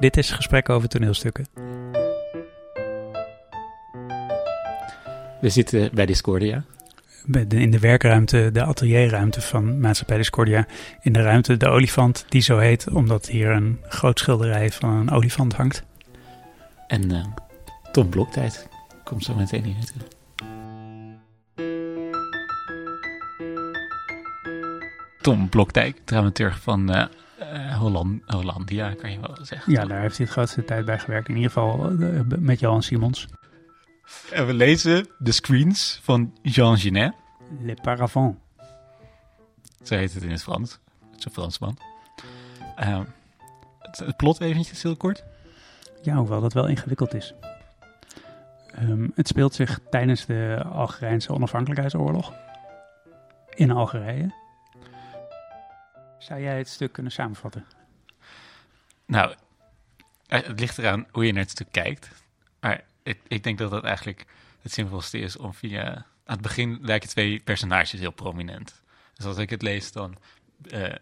Dit is Gesprek over toneelstukken. We zitten bij Discordia. In de werkruimte, de atelierruimte van Maatschappij Discordia. In de ruimte De Olifant, die zo heet omdat hier een groot schilderij van een olifant hangt. En uh, Tom Bloktijd komt zo meteen hier naartoe. Tom Blokdijk, dramaturg van uh, Holland, Hollandia, kan je wel zeggen. Ja, daar heeft hij het grootste tijd bij gewerkt. In ieder geval uh, met Johan Simons. En we lezen de screens van Jean Genet. Le Paravent. Zo heet het in het Frans. Het is een Fransman. Uh, het, het, plot eventjes heel kort. Ja, hoewel dat wel ingewikkeld is. Um, het speelt zich tijdens de Algerijnse onafhankelijkheidsoorlog. In Algerije. Zou jij het stuk kunnen samenvatten? Nou, het ligt eraan hoe je naar het stuk kijkt. Maar ik, ik denk dat dat eigenlijk het simpelste is om via... Aan het begin lijken twee personages heel prominent. Dus als ik het lees, dan, uh,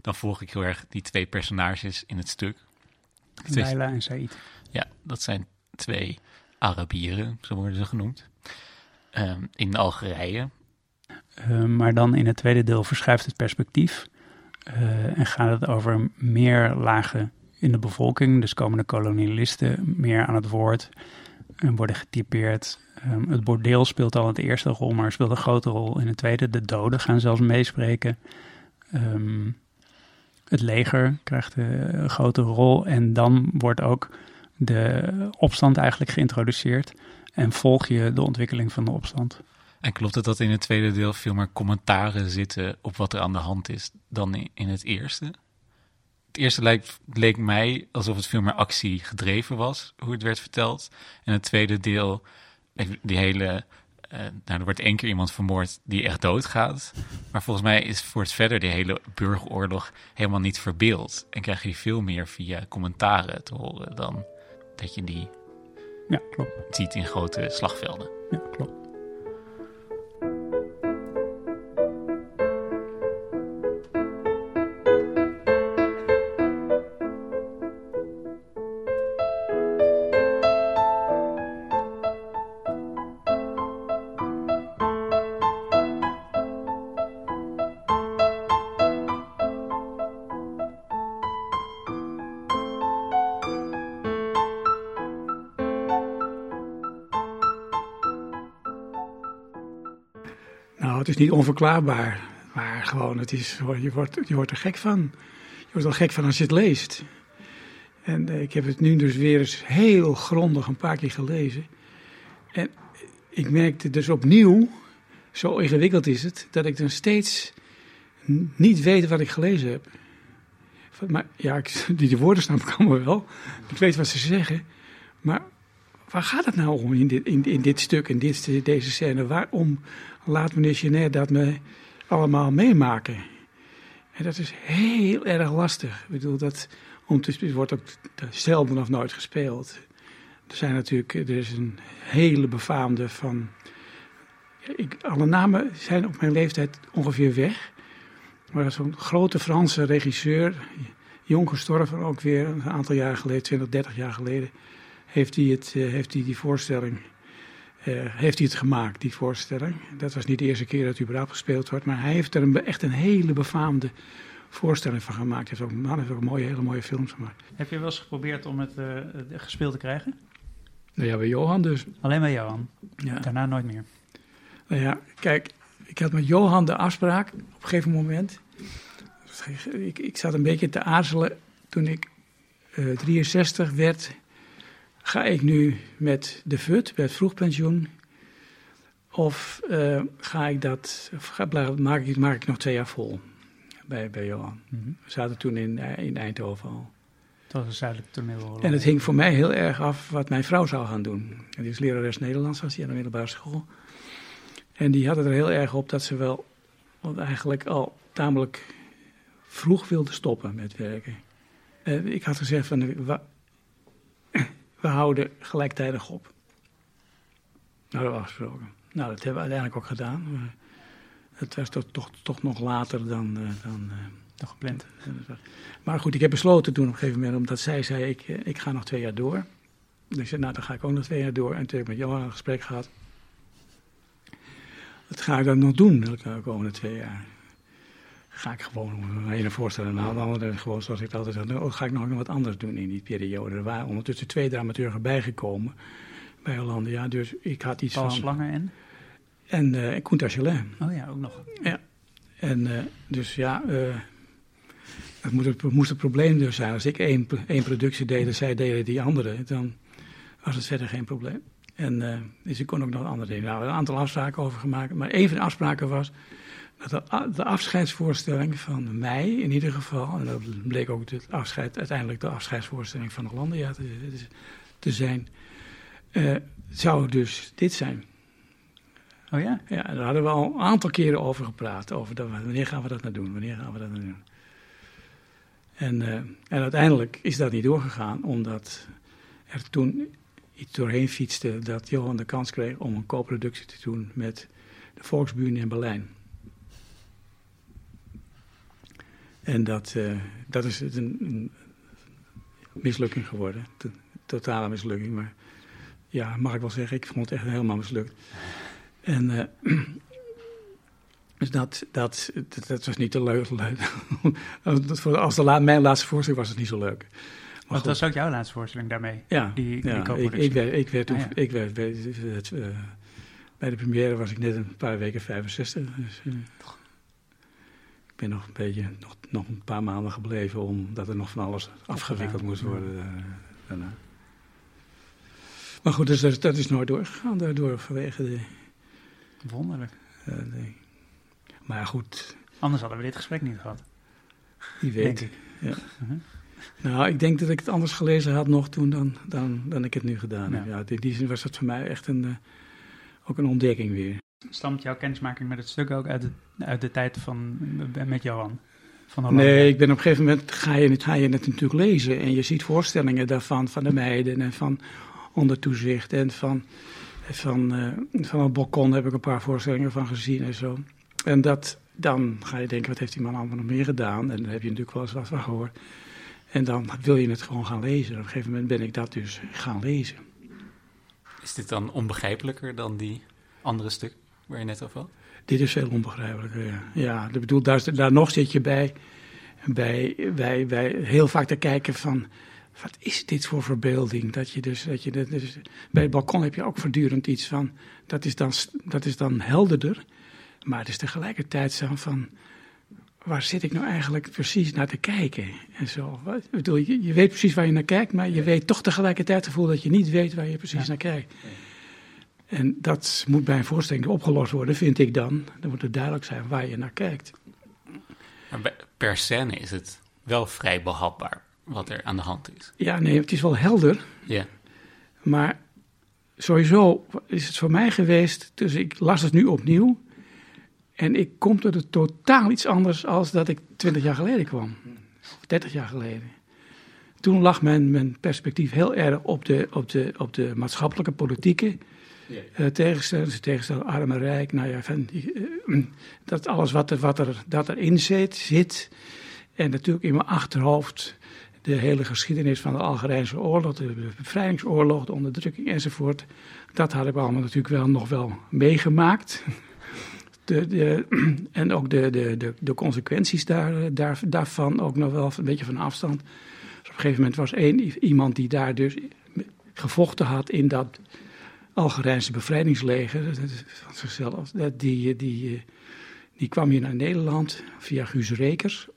dan volg ik heel erg die twee personages in het stuk. Laila en Said. Ja, dat zijn twee Arabieren, zo worden ze genoemd. Um, in Algerije. Uh, maar dan in het tweede deel verschuift het perspectief. Uh, en gaat het over meer lagen in de bevolking. Dus komen de kolonialisten meer aan het woord en worden getypeerd. Um, het bordeel speelt al het eerste rol, maar speelt een grote rol in het tweede. De doden gaan zelfs meespreken. Um, het leger krijgt een grote rol en dan wordt ook de opstand eigenlijk geïntroduceerd. En volg je de ontwikkeling van de opstand. En klopt het dat in het tweede deel veel meer commentaren zitten op wat er aan de hand is dan in het eerste? Het eerste leek, leek mij alsof het veel meer actie gedreven was, hoe het werd verteld. En het tweede deel, die hele. Uh, nou, er wordt één keer iemand vermoord die echt doodgaat. Maar volgens mij is voor het verder die hele burgeroorlog helemaal niet verbeeld. En krijg je die veel meer via commentaren te horen dan dat je die ja, klopt. ziet in grote slagvelden. Ja, klopt. Is niet onverklaarbaar, maar gewoon, het is, je, wordt, je wordt er gek van. Je wordt er gek van als je het leest. En uh, ik heb het nu dus weer eens heel grondig een paar keer gelezen. En ik merkte dus opnieuw, zo ingewikkeld is het, dat ik dan steeds niet weet wat ik gelezen heb. Maar ja, ik, die, woorden snap ik allemaal wel. Ik weet wat ze zeggen. Maar waar gaat het nou om in dit, in dit stuk, in dit, deze scène? Waarom laat meneer Genet dat me allemaal meemaken? En dat is heel erg lastig. Ik bedoel, dat om te, wordt ook zelden of nooit gespeeld. Er zijn natuurlijk, er is een hele befaamde van. Ik, alle namen zijn op mijn leeftijd ongeveer weg. Maar zo'n grote Franse regisseur, jong gestorven ook weer, een aantal jaar geleden, 20, 30 jaar geleden, heeft hij, het, uh, heeft hij die voorstelling, heeft hij het gemaakt, die voorstelling. Dat was niet de eerste keer dat hij überhaupt gespeeld wordt, maar hij heeft er een, echt een hele befaamde voorstelling van gemaakt. Hij heeft ook, man heeft ook mooie, hele mooie films gemaakt. Heb je wel eens geprobeerd om het uh, gespeeld te krijgen? Nou ja, bij Johan dus. Alleen bij Johan? Ja. Daarna nooit meer? Nou ja, kijk, ik had met Johan de afspraak op een gegeven moment. Ik, ik zat een beetje te aarzelen toen ik uh, 63 werd. Ga ik nu met de VUT, met vroegpensioen? Of uh, ga ik dat, of ga, maak, ik, maak ik nog twee jaar vol bij, bij Johan? Mm -hmm. We zaten toen in, in Eindhoven al. Dat was een zuidelijk toneel. En het hing voor mij heel erg af wat mijn vrouw zou gaan doen. En die is lerares Nederlands, was die aan de middelbare school. En die had het er heel erg op dat ze wel want eigenlijk al tamelijk vroeg wilde stoppen met werken. Uh, ik had gezegd van, we, houden gelijktijdig op. Nou, dat afgesproken. Nou, dat hebben we uiteindelijk ook gedaan. Het was toch, toch, nog later dan, uh, dan, uh, toch gepland. Maar goed, ik heb besloten toen op een gegeven moment, omdat zij zei, ik, eh, ik ga nog twee jaar door. Dus ik zei, nou dan ga ik ook nog twee jaar door. En toen heb ik met Johan een gesprek gehad. Wat ga ik dan nog doen de komende twee jaar? Ga ik gewoon een ene voorstellen na de andere, gewoon zoals ik het altijd zeg. Of ga ik nog wat anders doen in die periode? Er waren ondertussen twee dramaturgen bijgekomen bij Hollande. Ja, dus ik had iets Paul van... Slanger en? En uh, Koen Tachelin. Oh ja, ook nog. Ja. En uh, dus ja, uh, het moest, het moest, het probleem dus zijn. Als ik één, één productie deed en zij deden die andere, dan was het verder geen probleem. En uh, dus ik kon ook nog andere dingen. Nou, een aantal afspraken over gemaakt. Maar een van de afspraken was de, de afscheidsvoorstelling van mij in ieder geval, en dat bleek ook het afscheid, uiteindelijk de afscheidsvoorstelling van Hollandia te, te zijn, zou dus dit zijn. Oh ja? Ja, daar hadden we al een aantal keren over gepraat. Over dat, wanneer gaan we dat nou doen? Wanneer gaan we dat nou doen? En, uh, en uiteindelijk is dat niet doorgegaan, omdat er toen iets doorheen fietste dat Johan de kans kreeg om een co-productie te doen met de Volksbühne in Berlijn. En dat, uh, dat is een, een, mislukking geworden. Een totale mislukking. Maar ja, mag ik wel zeggen, ik vond het echt helemaal mislukt. En uh, dus dat, dat, dat, dat, was niet te leuk. Als de mijn laatste voorstelling was het niet zo leuk. Maar Wat was ook jouw laatste voorstelling daarmee? Ja, die, ja die ik, ik, werd, ik werd, toen, ah, ja. ik werd bij, uh, de première was ik net een paar weken 65. Dus, uh, ik ben nog een beetje, nog, nog een paar maanden gebleven omdat er nog van alles afgewikkeld moest worden uh, daarna. Maar goed, dus dat, dat is nooit doorgegaan daardoor vanwege de... Wonderlijk. Uh, nee. Maar goed. Anders hadden we dit gesprek niet gehad. Wie weet. Ik. Ja. Uh -huh. Nou, ik denk dat ik het anders gelezen had nog toen dan, dan, dan ik het nu gedaan heb. Ja. ja in die zin was het voor mij echt een, uh, ook een ontdekking weer. Stamt jouw kennismaking met het stuk ook uit de, uit de tijd van, met Johan? Van nee, ik ben op een gegeven moment ga je, ga je het natuurlijk lezen en je ziet voorstellingen daarvan, van de meiden en van onder toezicht en van, van, uh, van het balkon heb ik een paar voorstellingen van gezien en zo. En dat, dan ga je denken, wat heeft die man allemaal nog meer gedaan? En dan heb je natuurlijk wel eens wat van gehoord. En dan wil je het gewoon gaan lezen. En op een gegeven moment ben ik dat dus gaan lezen. Is dit dan onbegrijpelijker dan die andere stuk waar je net over had? Dit is veel onbegrijpelijker, ja. ja ik bedoel, daar, daar nog zit je bij, bij, bij, bij heel vaak te kijken van... Wat is dit voor verbeelding? Dat je dus, dat je dus, bij het balkon heb je ook voortdurend iets van. Dat is dan, dat is dan helderder. Maar het is tegelijkertijd zo van, waar zit ik nou eigenlijk precies naar te kijken? En zo. Ik bedoel, je, je weet precies waar je naar kijkt, maar je weet toch tegelijkertijd het gevoel dat je niet weet waar je precies ja. naar kijkt. En dat moet bij een voorstelling opgelost worden, vind ik dan. Dan moet het duidelijk zijn waar je naar kijkt. Maar per scène is het wel vrij behapbaar wat er aan de hand is. Ja, nee, het is wel helder. Ja. Maar sowieso is het voor mij geweest, dus ik las het nu opnieuw. En ik kom tot het totaal iets anders als dat ik twintig jaar geleden kwam. Of dertig jaar geleden. Toen lag mijn, mijn perspectief heel erg op de, op de, op de maatschappelijke politieke uh. Tegenstelling arm en rijk. Nou ja, van uh, dat alles wat, er, wat er, dat erin zit, zit. En natuurlijk in mijn achterhoofd de hele geschiedenis van de Algerijnse oorlog, de bevrijdingsoorlog, de onderdrukking enzovoort. Dat had ik allemaal natuurlijk wel nog wel meegemaakt. De, de, en ook de, de, de, de consequenties daar, daar, daarvan ook nog wel een beetje van afstand. Dus op een gegeven moment was één iemand die daar dus gevochten had in dat Algerijnse bevrijdingsleger van zichzelf. Die, die, die kwam hier naar Nederland via Guus Rekers.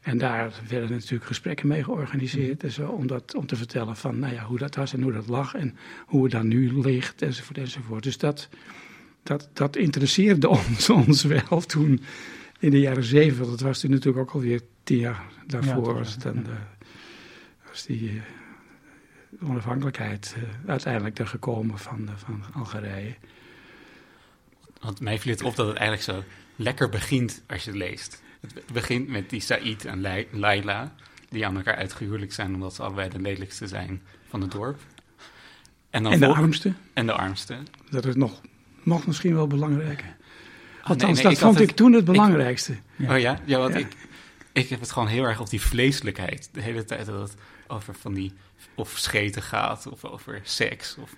En daar werden natuurlijk gesprekken mee georganiseerd en zo, om, dat, om te vertellen van nou ja, hoe dat was en hoe dat lag en hoe het dan nu ligt enzovoort enzovoort. Dus dat, dat, dat interesseerde ons, ons wel toen in de jaren zeventig. Dat was toen natuurlijk ook alweer tien jaar daarvoor. Ja, was, dan, ja. was die onafhankelijkheid uh, uiteindelijk er gekomen van, uh, van Algerije. Want mij viel het op dat het eigenlijk zo lekker begint als je het leest. Het begint met die Said en Laila, die aan elkaar uitgehuwelijk zijn omdat ze allebei de lelijkste zijn van het dorp. En, dan en de armste. En de armste. Dat is nog nog misschien wel belangrijk. Althans, oh, nee, nee, dat vond ik toen het belangrijkste. Ik, ja. Oh ja? Ja, want ja. ik... ik heb het gewoon heel erg op die vleeselijkheid. De hele tijd dat het over van die... Of scheten gaat, of over seks. Of...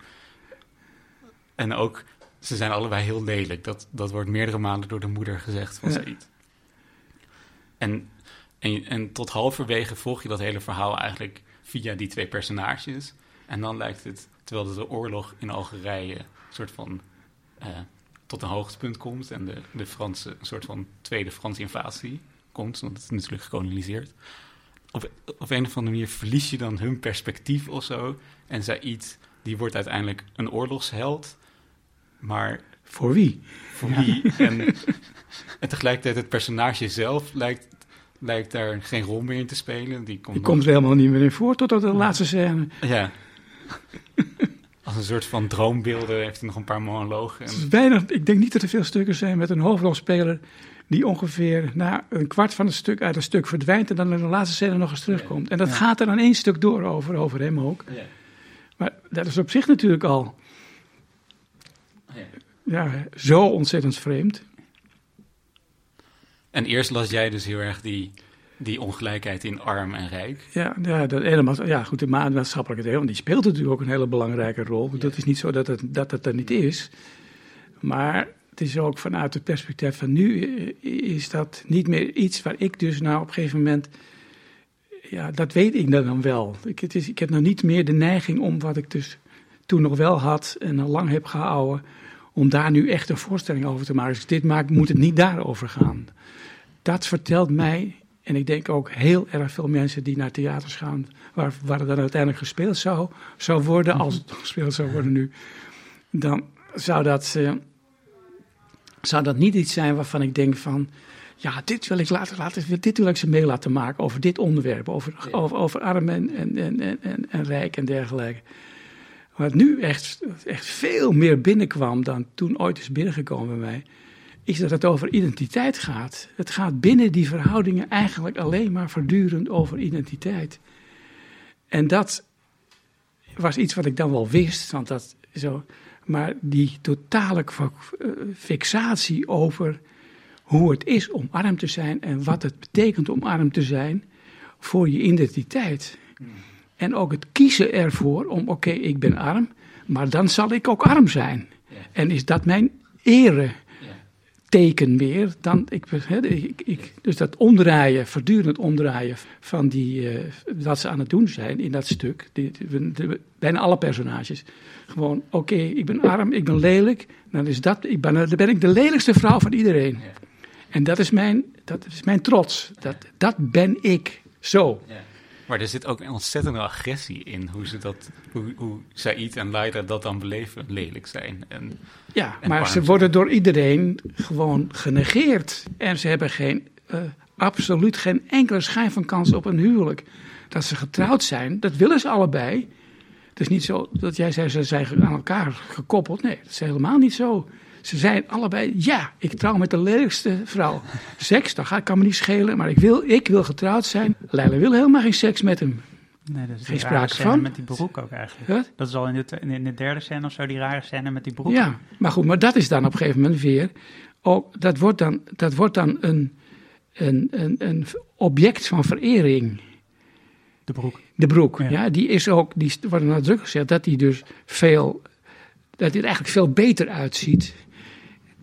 En ook, ze zijn allebei heel lelijk. Dat, dat wordt meerdere maanden door de moeder gezegd van Ja. Said. En, en, en tot halverwege volg je dat hele verhaal eigenlijk via die twee personages. En dan lijkt het, terwijl de oorlog in Algerije een soort van eh, tot een hoogtepunt komt en de, de Franse, een soort van tweede Franse invasie komt, want het is natuurlijk gekoloniseerd. Op, op een of andere manier verlies je dan hun perspectief of zo. En Said, die wordt uiteindelijk een oorlogsheld, maar Voor wie? voor wie? En, en tegelijkertijd het personage zelf lijkt, lijkt daar geen rol meer in te spelen. Die komt, Die komt er helemaal niet meer in voor tot op de laatste scène. Ja. Als een soort van droombeelden heeft hij nog een paar monologen. Het En, is weinig, ik denk niet dat er veel stukken zijn met een hoofdrolspeler die ongeveer na een kwart van het stuk uit het stuk verdwijnt en dan in de laatste scène nog eens terugkomt. En dat Ja. gaat er dan één stuk door over, over hem ook. Maar dat is op zich natuurlijk al ja, zo ontzettend vreemd. en eerst las jij dus heel erg die, die ongelijkheid in arm en rijk. Ja, ja, dat helemaal, ja goed, de ma- maatschappelijke deel, want die speelt natuurlijk ook een hele belangrijke rol. Dat is niet zo dat het, dat het er niet is. Maar het is ook vanuit het perspectief van nu eh, is dat niet meer iets waar ik dus nou op een gegeven moment... Ja, dat weet ik dan wel. Ik, het is, ik heb nou niet meer de neiging om wat ik dus toen nog wel had en al lang heb gehouden... om daar nu echt een voorstelling over te maken. Dus dit maakt, moet het niet daarover gaan. Dat vertelt mij, en ik denk ook heel erg veel mensen die naar theaters gaan... waar, waar het dan uiteindelijk gespeeld zou, zou worden, als het gespeeld zou worden nu... dan zou dat, eh, zou dat niet iets zijn waarvan ik denk van... Ja, dit wil ik laten, laten dit wil ik ze mee laten maken over dit onderwerp, over, over, over arm en, en, en, en, en, en rijk en dergelijke. Wat nu echt, echt veel meer binnenkwam dan toen ooit is binnengekomen bij mij, is dat het over identiteit gaat. Het gaat binnen die verhoudingen eigenlijk alleen maar voortdurend over identiteit. En dat was iets wat ik dan wel wist, want dat zo. Maar die totale eh, fixatie over hoe het is om arm te zijn en wat het betekent om arm te zijn voor je identiteit. En ook het kiezen ervoor om, oké, ik ben arm, maar dan zal ik ook arm zijn. En is dat mijn ere teken meer dan ik, ik, ik- dus dat omdraaien, voortdurend omdraaien van die, eh, wat ze aan het doen zijn in dat stuk. Die, de- bijna alle personages. Gewoon, oké, ik ben arm, ik ben lelijk. Dan, is dat, ik ben, dan ben ik de lelijkste vrouw van iedereen. En dat is mijn, dat is mijn trots. Dat, dat ben ik. Zo. Maar er zit ook een ontzettende agressie in hoe ze dat, hoe, hoe Said en Laila dat dan beleven, lelijk zijn. En, Ja, En maar ze worden door iedereen gewoon genegeerd. En ze hebben geen, eh, absoluut geen enkele schijn van kans op een huwelijk. Dat ze getrouwd zijn, dat willen ze allebei. Het is niet zo dat jij zei, ze zijn aan elkaar gekoppeld. Nee, dat is helemaal niet zo. Ze zijn allebei, ja, ik trouw met de lelijkste vrouw. Seks, dat kan me niet schelen, maar ik wil, ik wil getrouwd zijn. Leila wil helemaal geen seks met hem. Nee, dat is Geen sprake van. met die broek ook eigenlijk. Wat? Dat is al in de, in de derde scène of zo, die rare scène met die broek. Ja, maar goed, maar dat is dan op een gegeven moment weer. Ook, dat wordt dan, dat wordt dan een, een, een, een object van verering. De broek. De broek, Ja. ja. die is ook, die wordt nadrukkelijk gezegd dat die dus veel, dat er eigenlijk veel beter uitziet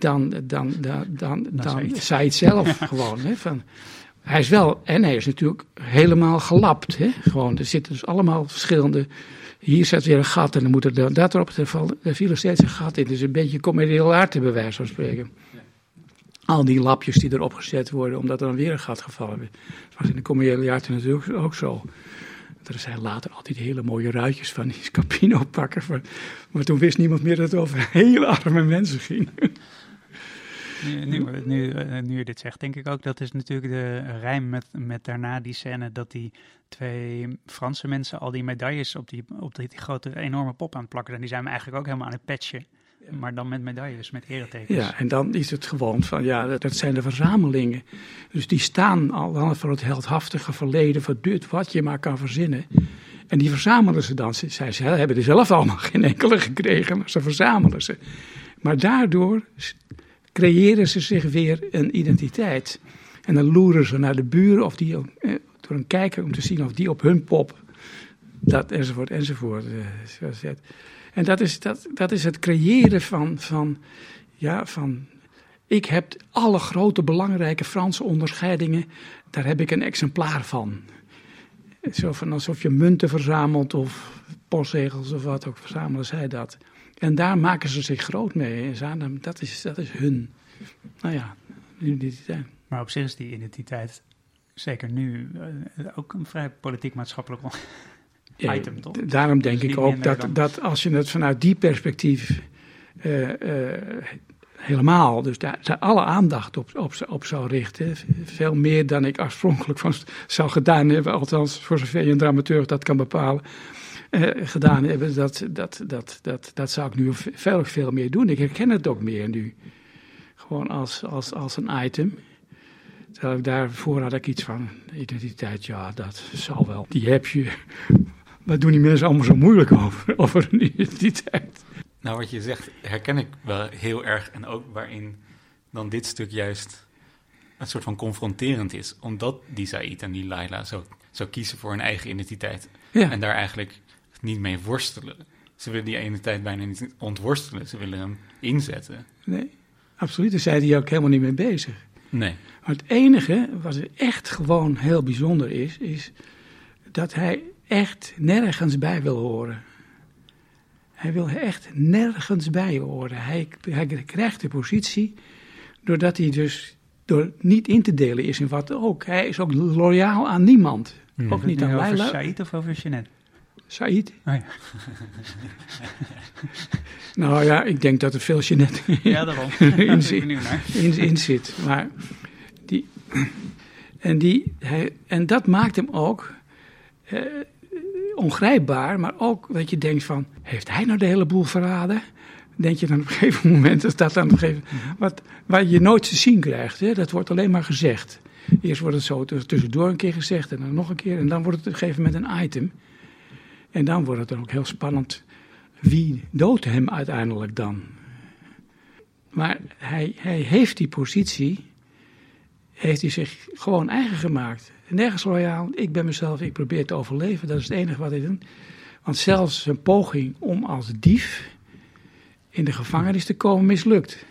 dan, dan, dan, dan, dan Said. Said zelf gewoon. Hè, van, hij is wel, en hij is natuurlijk helemaal gelapt. Hè, gewoon, er zitten dus allemaal verschillende, hier zit weer een gat en dan moet er dat erop, er, er viel er steeds een gat in. Dus een beetje comedieel aard bij wijze van spreken. Al die lapjes die erop gezet worden, omdat er dan weer een gat gevallen is. Dat was in de jaren natuurlijk ook zo. Er zijn later altijd hele mooie ruitjes van die Scapino pakken. Maar toen wist niemand meer dat het over hele arme mensen ging. Nu, nu, nu, eh, nu je dit zegt, denk ik ook, dat is natuurlijk de rijm met, met daarna die scène dat die twee Franse mensen al die medailles op die, op die, die grote enorme pop aan het plakken zijn. Die zijn we eigenlijk ook helemaal aan het patchen. Maar dan met medailles, met eretekens. Ja, en dan is het gewoon van, ja, dat, dat zijn de verzamelingen. Dus die staan al voor het heldhaftige verleden, voor dit wat je maar kan verzinnen. En die verzamelen ze dan. Ze, zij ze hebben er zelf allemaal geen enkele gekregen, maar ze verzamelen ze. Maar daardoor creëren ze zich weer een identiteit. En dan loeren ze naar de buren of die, eh, door een kijker om te zien of die op hun pop dat enzovoort enzovoort zet. En dat is, dat, dat is het creëren van, van, ja, van. Ik heb alle grote belangrijke Franse onderscheidingen, daar heb ik een exemplaar van. Zo van alsof je munten verzamelt of postzegels of wat ook, verzamelen zij dat. En daar maken ze zich groot mee. Dat is, dat is hun, nou ja, identiteit. Maar op zich is die identiteit, zeker nu, eh, ook een vrij politiek-maatschappelijk item, toch? Daarom denk dus ik ook dat, dat als je het vanuit die perspectief uh, uh, helemaal, dus daar, daar, alle aandacht op, op, op zou richten, veel meer dan ik oorspronkelijk van zou gedaan hebben, althans voor zover je een dramaturg dat kan bepalen, uh, gedaan hebben, dat, dat, dat, dat, dat zou ik nu veel, veel meer doen. Ik herken het ook meer nu. Gewoon als, als, als een item. Terwijl ik daarvoor had ik iets van identiteit, ja, dat zal wel. Die heb je. Wat doen die mensen allemaal zo moeilijk over, over hun identiteit? Nou, wat je zegt herken ik wel heel erg. En ook waarin dan dit stuk juist een soort van confronterend is. Omdat die Said en die Laila zo, zo kiezen voor hun eigen identiteit. Ja. En daar eigenlijk niet mee worstelen. Ze willen die identiteit bijna niet ontworstelen. Ze willen hem inzetten. Nee, absoluut. Daar zijn die ook helemaal niet mee bezig. Nee. Maar het enige wat er echt gewoon heel bijzonder is, is dat hij echt nergens bij wil horen. Hij wil echt nergens bij horen. Hij, hij krijgt de positie doordat hij dus door niet in te delen is in wat ook. Hij is ook loyaal aan niemand. Hmm. Ook niet aan Leila. Over Said of over Jeanette? Said. Oh, ja. nou ja, ik denk dat er veel Jeanette ja, daarom. in, zit, in, in zit. Maar die, en, die, hij, en dat maakt hem ook eh, ongrijpbaar, maar ook dat je denkt van, heeft hij nou de hele boel verraden? Denk je dan op een gegeven moment, dat dat dan op een gegeven mhm. wat, waar je nooit te zien krijgt, hè? dat wordt alleen maar gezegd. Eerst wordt het zo tussendoor een keer gezegd en dan nog een keer en dan wordt het op een gegeven moment een item. En dan wordt het dan ook heel spannend, wie doodt hem uiteindelijk dan? Maar hij, hij heeft die positie, heeft hij zich gewoon eigen gemaakt. Nergens loyaal, ik ben mezelf, ik probeer te overleven, dat is het enige wat ik doe. Want zelfs zijn poging om als dief in de gevangenis te komen mislukt.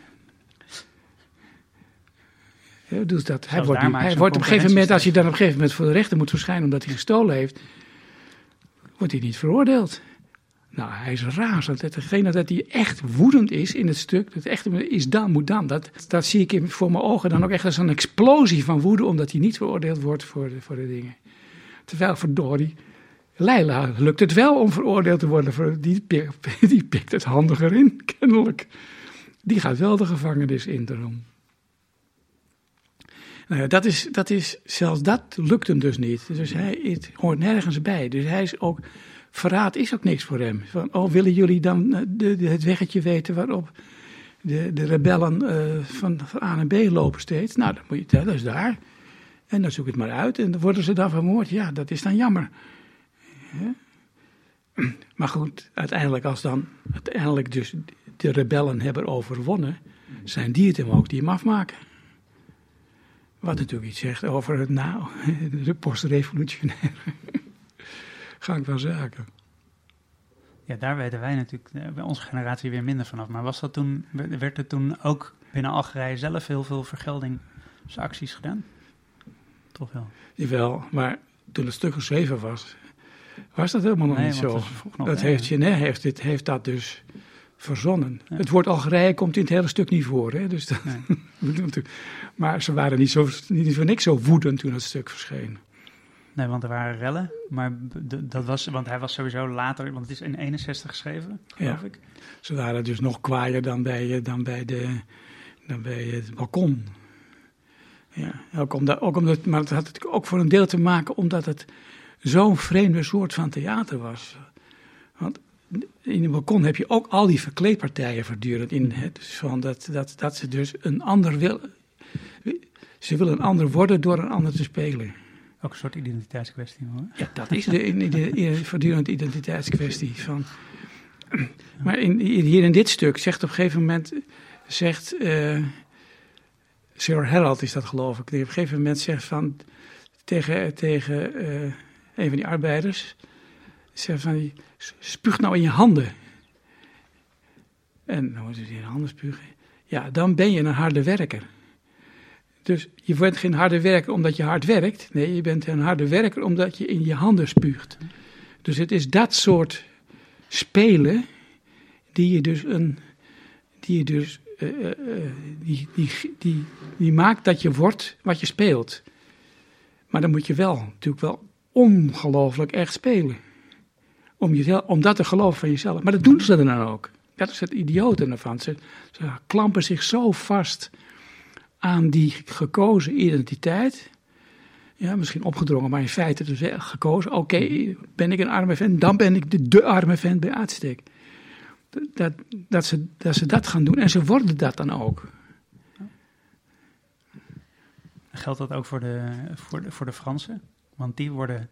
dus dat, hij wordt, hij wordt op een gegeven moment, als je dan op een gegeven moment voor de rechter moet verschijnen omdat hij gestolen heeft, wordt hij niet veroordeeld. Nou, hij is razend. Hetgene dat hij echt woedend is in het stuk, dat echt is dan, moet dan. Dat, dat zie ik voor mijn ogen dan ook echt als een explosie van woede, omdat hij niet veroordeeld wordt voor de, voor de dingen. Terwijl, verdorie, Leila lukt het wel om veroordeeld te worden. Die, die pikt het handiger in, kennelijk. Die gaat wel de gevangenis in daarom. Nou ja, dat is, dat is, zelfs dat lukt hem dus niet. Dus hij het hoort nergens bij. Dus hij is ook verraad is ook niks voor hem. Van, oh, willen jullie dan eh, de, het weggetje weten waarop de, de rebellen uh, van, van, A naar B lopen steeds? Nou, dan moet je tellen, is daar. En dan zoek het maar uit. En dan worden ze dan vermoord. Ja, dat is dan jammer. Ja. Maar goed, uiteindelijk als dan uiteindelijk dus de rebellen hebben overwonnen, zijn die het hem ook die hem afmaken. Wat natuurlijk iets zegt over het nou, de postrevolutionaire gang van zaken. Ja, daar weten wij natuurlijk eh, bij onze generatie weer minder vanaf. Maar was dat toen, werd er toen ook binnen Algerije zelf heel veel vergeldingsacties gedaan? Toch wel? Jawel, maar toen het stuk geschreven was, was dat helemaal nog niet zo. Dat, heeft, heeft, dit, heeft dat dus verzonnen. Het woord Algerije komt in het hele stuk niet voor. Hè? Dus nee. maar ze waren niet, zo, niet voor niks zo woedend toen het stuk verscheen. Nee, want er waren rellen. Maar dat was, want hij was sowieso later, want het is in 61 geschreven, geloof ja. ik. Ze waren dus nog kwaaier dan bij, eh, dan bij, de, dan bij het balkon. Ja, ook omdat, ook omdat, maar het had het ook voor een deel te maken omdat het zo'n vreemde soort van theater was. Want in een balkon heb je ook al die verkleedpartijen voortdurend in. Hè? Dus van dat, dat, dat ze dus een ander wil. Ze willen een ander worden door een ander te spelen. Ook een soort identiteitskwestie hoor. Ja, dat is de, de, de, voortdurend identiteitskwestie. Van. Maar in, hier in dit stuk zegt op een gegeven moment. Zegt, uh, Sir Harold is dat geloof ik, die op een gegeven moment zegt van tegen, tegen uh, een van die arbeiders, zegt van, spuug nou in je handen. En dan moet je in je handen spugen. Ja, dan ben je een harde werker. Dus je bent geen harde werker omdat je hard werkt. Nee, je bent een harde werker omdat je in je handen spuugt. Dus het is dat soort spelen die je dus een. Die je dus. Uh, die, die, die, die maakt dat je wordt wat je speelt. Maar dan moet je wel natuurlijk wel ongelooflijk echt spelen. Om, jezelf, om dat te geloven van jezelf. Maar dat doen ze dan ook. Dat is het idiote ervan. Ze, ze klampen zich zo vast aan die gekozen identiteit. Ja, misschien opgedrongen, maar in feite dus gekozen. Oké, ben ik een arme vent, dan ben ik de, de arme vent bij uitstek. Dat, dat, ze, dat ze dat gaan doen en ze worden dat dan ook. Geldt dat ook voor de, voor de, voor de Fransen? Want die worden,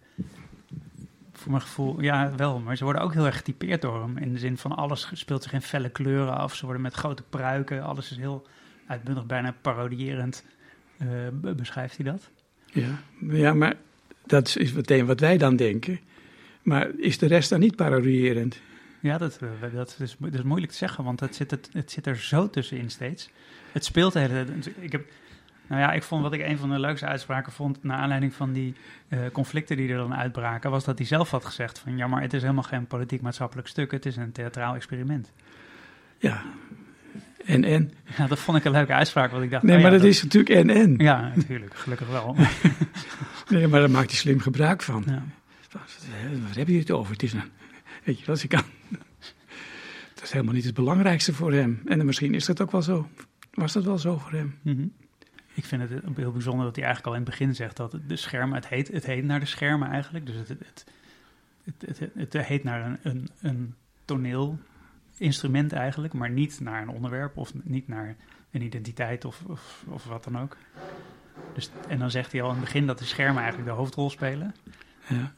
voor mijn gevoel, ja wel, maar ze worden ook heel erg getypeerd door hem. In de zin van alles speelt zich in felle kleuren af. Ze worden met grote pruiken, alles is heel uitbundig, bijna parodierend. Uh, beschrijft hij dat? Ja, ja, maar dat is meteen wat wij dan denken. Maar is de rest dan niet parodierend? Ja, dat, eh, dat, is, dat is moeilijk te zeggen, want het zit, het, het zit er zo tussenin steeds. Het speelt de hele tijd. Ik heb, nou ja, ik vond wat ik een van de leukste uitspraken vond, naar aanleiding van die uh, conflicten die er dan uitbraken, was dat hij zelf had gezegd van, ja, maar het is helemaal geen politiek-maatschappelijk stuk, het is een theatraal experiment. Ja, en en. Ja, dat vond ik een leuke uitspraak, want ik dacht... Nee, oh maar dat, is natuurlijk en en. Ja, natuurlijk, gelukkig wel. nee, maar daar maakt hij slim gebruik van. Ja. Wat, wat heb je het over? Het is een, weet je wat, ik kan... Dat is helemaal niet het belangrijkste voor hem. En misschien is dat ook wel zo. Was dat wel zo voor hem? Mm Ik vind het heel bijzonder dat hij eigenlijk al in het begin zegt dat de schermen, het heet, het heet naar de schermen eigenlijk. Dus het, het, het, het, het heet naar een, een, een toneel instrument eigenlijk, maar niet naar een onderwerp of niet naar een identiteit of, of, of wat dan ook. Dus, en dan zegt hij al in het begin dat de schermen eigenlijk de hoofdrol spelen. Ja.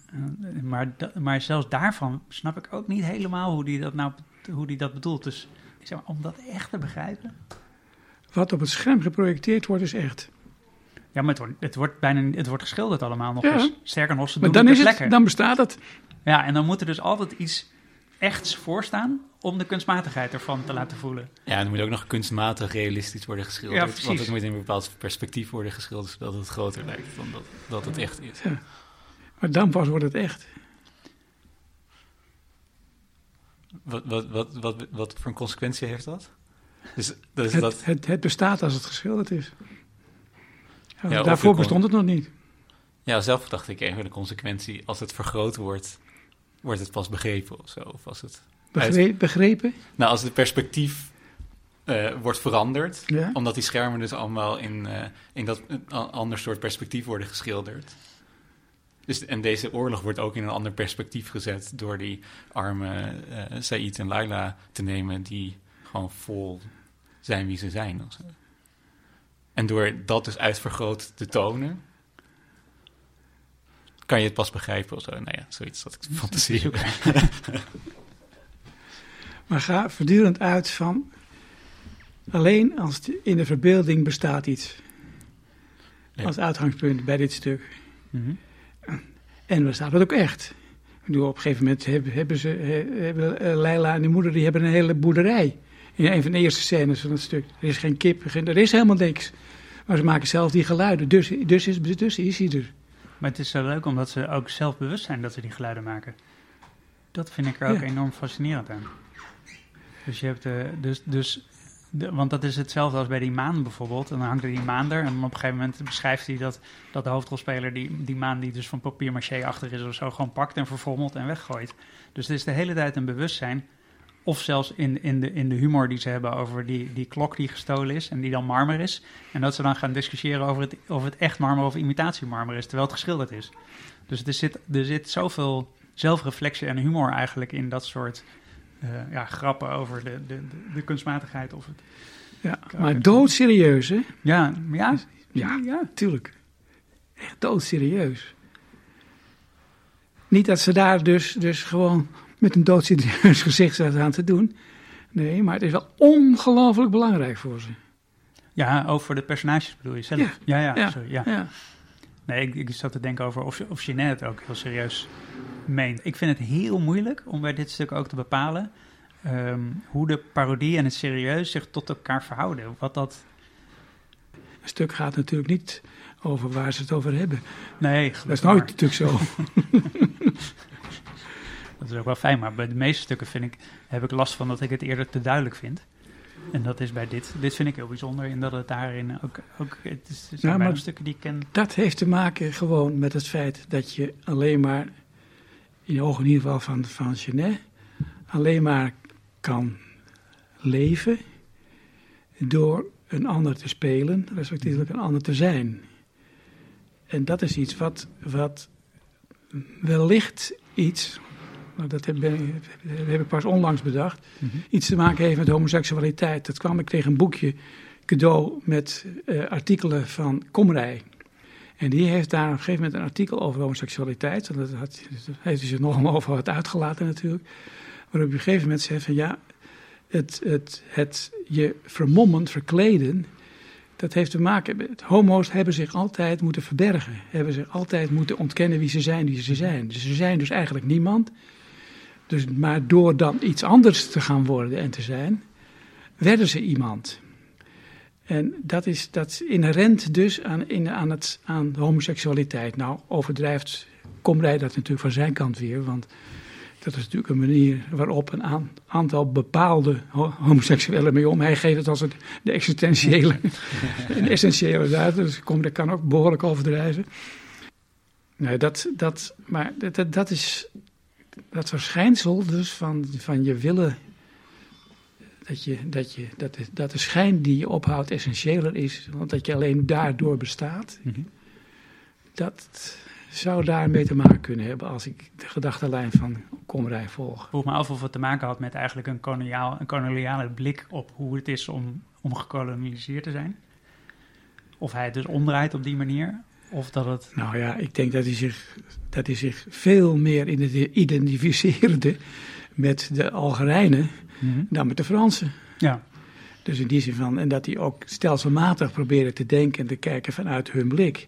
Maar, maar zelfs daarvan snap ik ook niet helemaal hoe hij dat nou hoe die dat bedoelt. Dus zeg maar, om dat echt te begrijpen. Wat op het scherm geprojecteerd wordt, is echt. Ja, maar het wordt, het wordt bijna het wordt geschilderd allemaal nog eens. Sterker nog, ze doen maar dan het is lekker. Dan bestaat het. Ja, en dan moet er dus altijd iets echts voorstaan om de kunstmatigheid ervan te laten voelen. Ja, en dan moet ook nog kunstmatig realistisch worden geschilderd. Ja, want het moet in een bepaald perspectief worden geschilderd, zodat het groter lijkt dan dat, dat het echt is. Ja. Maar dan pas wordt het echt. Wat, wat, wat, wat, wat voor een consequentie heeft dat? Dus, dus het, dat... Het, het, bestaat als het geschilderd is. Ja, daarvoor bestond het nog niet. Ja, zelf dacht ik even de consequentie, als het vergroot wordt, wordt het pas begrepen of zo. Of als het begrepen? Nou, als het perspectief uh, wordt veranderd, omdat die schermen dus allemaal in, uh, in dat ander soort perspectief worden geschilderd. Dus, en deze oorlog wordt ook in een ander perspectief gezet door die arme Said en Laila te nemen, die gewoon vol zijn wie ze zijn. En door dat dus uitvergroot te tonen, kan je het pas begrijpen of zo. Nou ja, zoiets dat ik fantasie. maar ga voortdurend uit van alleen als in de verbeelding bestaat iets. Als uitgangspunt bij dit stuk. Mm En bestaat het ook echt. Bedoel, op een gegeven moment hebben, hebben ze, hebben eh, Leila en de moeder, die hebben een hele boerderij. In een van de eerste scènes van het stuk. Er is geen kip, er is helemaal niks. Maar ze maken zelf die geluiden, dus, dus, is, dus is hij er. Maar het is zo leuk omdat ze ook zelf bewust zijn dat ze die geluiden maken. Dat vind ik er ook enorm fascinerend aan. Dus je hebt, de, dus, dus de, want dat is hetzelfde als bij die maan bijvoorbeeld. En dan hangt er die maan er. En op een gegeven moment beschrijft hij dat, dat de hoofdrolspeler die, die maan die dus van papier maché achter is of zo gewoon pakt en verfrommelt en weggooit. Dus het is de hele tijd een bewustzijn. Of zelfs in, in, de, in de humor die ze hebben over die, die klok die gestolen is en die dan marmer is. En dat ze dan gaan discussiëren over het, of het echt marmer of imitatiemarmer is, terwijl het geschilderd is. Dus er zit, er zit zoveel zelfreflectie en humor eigenlijk in dat soort uh, ja, grappen over de, de, de, kunstmatigheid. Of het, ja, maar doodserieus, hè? Ja, ja, ja, ja, tuurlijk. Echt doodserieus. Niet dat ze daar dus, dus gewoon met een doodserieus gezicht aan te doen. Nee, maar het is wel ongelooflijk belangrijk voor ze. Ja, over de personages bedoel je zelf? Ja. Ja, ja, Ja. sorry, ja. Ja. Nee, ik, ik zat te denken over of, of Jeanette het ook heel serieus meent. Ik vind het heel moeilijk om bij dit stuk ook te bepalen ehm, hoe de parodie en het serieus zich tot elkaar verhouden. Wat dat... Een stuk gaat natuurlijk niet over waar ze het over hebben. Nee, Dat is nooit natuurlijk zo. Dat is ook wel fijn, maar bij de meeste stukken vind ik, heb ik last van dat ik het eerder te duidelijk vind. En dat is bij dit. Dit vind ik heel bijzonder in dat het daarin ook... ook het, is, het zijn maar- stukken die ik ken. Dat heeft te maken gewoon met het feit dat je alleen maar, in de ogen in ieder geval van, van Genet, alleen maar kan leven door een ander te spelen, respectievelijk een ander te zijn. En dat is iets wat, wat wellicht iets, maar dat heb, ben- heb ik pas onlangs bedacht, iets te maken heeft met homoseksualiteit. Dat kwam ik tegen een boekje cadeau met eh, artikelen van Komrij. En die heeft daar op een gegeven moment een artikel over homoseksualiteit. En dat had, dat heeft hij zich nogal over wat uitgelaten natuurlijk. Waarop je op een gegeven moment zegt van ja, het, het, het je vermommen, verkleden, dat heeft te maken met... Homo's hebben zich altijd moeten verbergen. Hebben zich altijd moeten ontkennen wie ze zijn, wie ze zijn. Dus ze zijn dus eigenlijk niemand. Dus, maar door dan iets anders te gaan worden en te zijn, werden ze iemand. En dat is, dat is inherent dus aan, in, aan, het, aan de homoseksualiteit. Nou, overdrijft Komrij dat natuurlijk van zijn kant weer, want dat is natuurlijk een manier waarop een aan- aantal bepaalde ho- homoseksuelen mee om. Hij geeft het als het, de existentiële, een essentiële duid, dus Komrij kan ook behoorlijk overdrijven. Nee, dat, dat, maar dat, dat, dat is dat verschijnsel dus van, van je willen dat, je, dat, je, dat, de, dat de schijn die je ophoudt essentiëler is, want dat je alleen daardoor bestaat, Mhm. dat zou daarmee te maken kunnen hebben als ik de gedachtenlijn van Komrij volg. Ik vroeg me af of het te maken had met eigenlijk een, koloniaal, een koloniale blik op hoe het is om, om gekolonialiseerd te zijn. Of hij het dus omdraait op die manier. Of dat het. Nou ja, ik denk dat hij zich, dat hij zich veel meer ide- identificeerde met de Algerijnen dan met de Fransen. Ja, Dus in die zin van, en dat hij ook stelselmatig probeerde te denken en te kijken vanuit hun blik.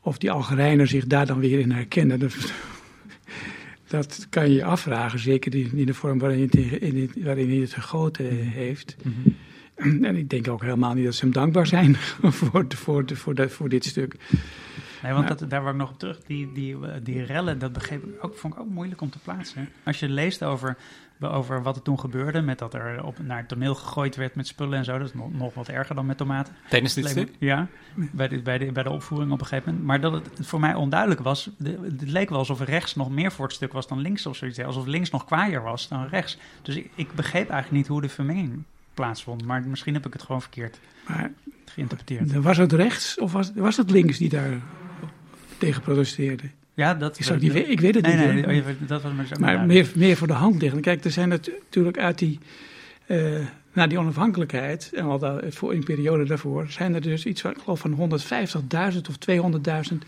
Of die Algerijnen zich daar dan weer in herkennen, dat, dat kan je je afvragen. Zeker in, in de vorm waarin, het, in- in het- waarin hij het gegoten heeft. En ik denk ook helemaal niet dat ze hem dankbaar zijn voor, de- voor, de, voor, de, voor dit stuk. nee, want dat, daar word ik nog op terug. Die, die, eh, die rellen, dat begreep ik ook, vond ik ook moeilijk om te plaatsen. Als je leest over, over wat er toen gebeurde, met dat er op, naar het toneel gegooid werd met spullen en zo. Dat is nog, nog wat erger dan met tomaten. Tijdens dit stuk? Ja, bij de, bij, de, bij de opvoering op een gegeven moment. Maar dat het voor mij onduidelijk was. de- het leek wel alsof rechts nog meer voor het stuk was dan links of zoiets. Alsof links nog kwaaier was dan rechts. Dus ik, ik begreep eigenlijk niet hoe de vermenging plaatsvond. Maar misschien heb ik het gewoon verkeerd Maar geïnterpreteerd. was het rechts of was, was het links die daar tegen protesteerde? Ja, dat niet, we- ik weet het Nee, niet. nee, hoor. nee, dat was Maar meer, meer voor de hand liggend. Kijk, er zijn natu- natuurlijk uit die, eh na die onafhankelijkheid, en al da- voor een periode daarvoor, zijn er dus iets van, ik geloof van 150.000 of 200.000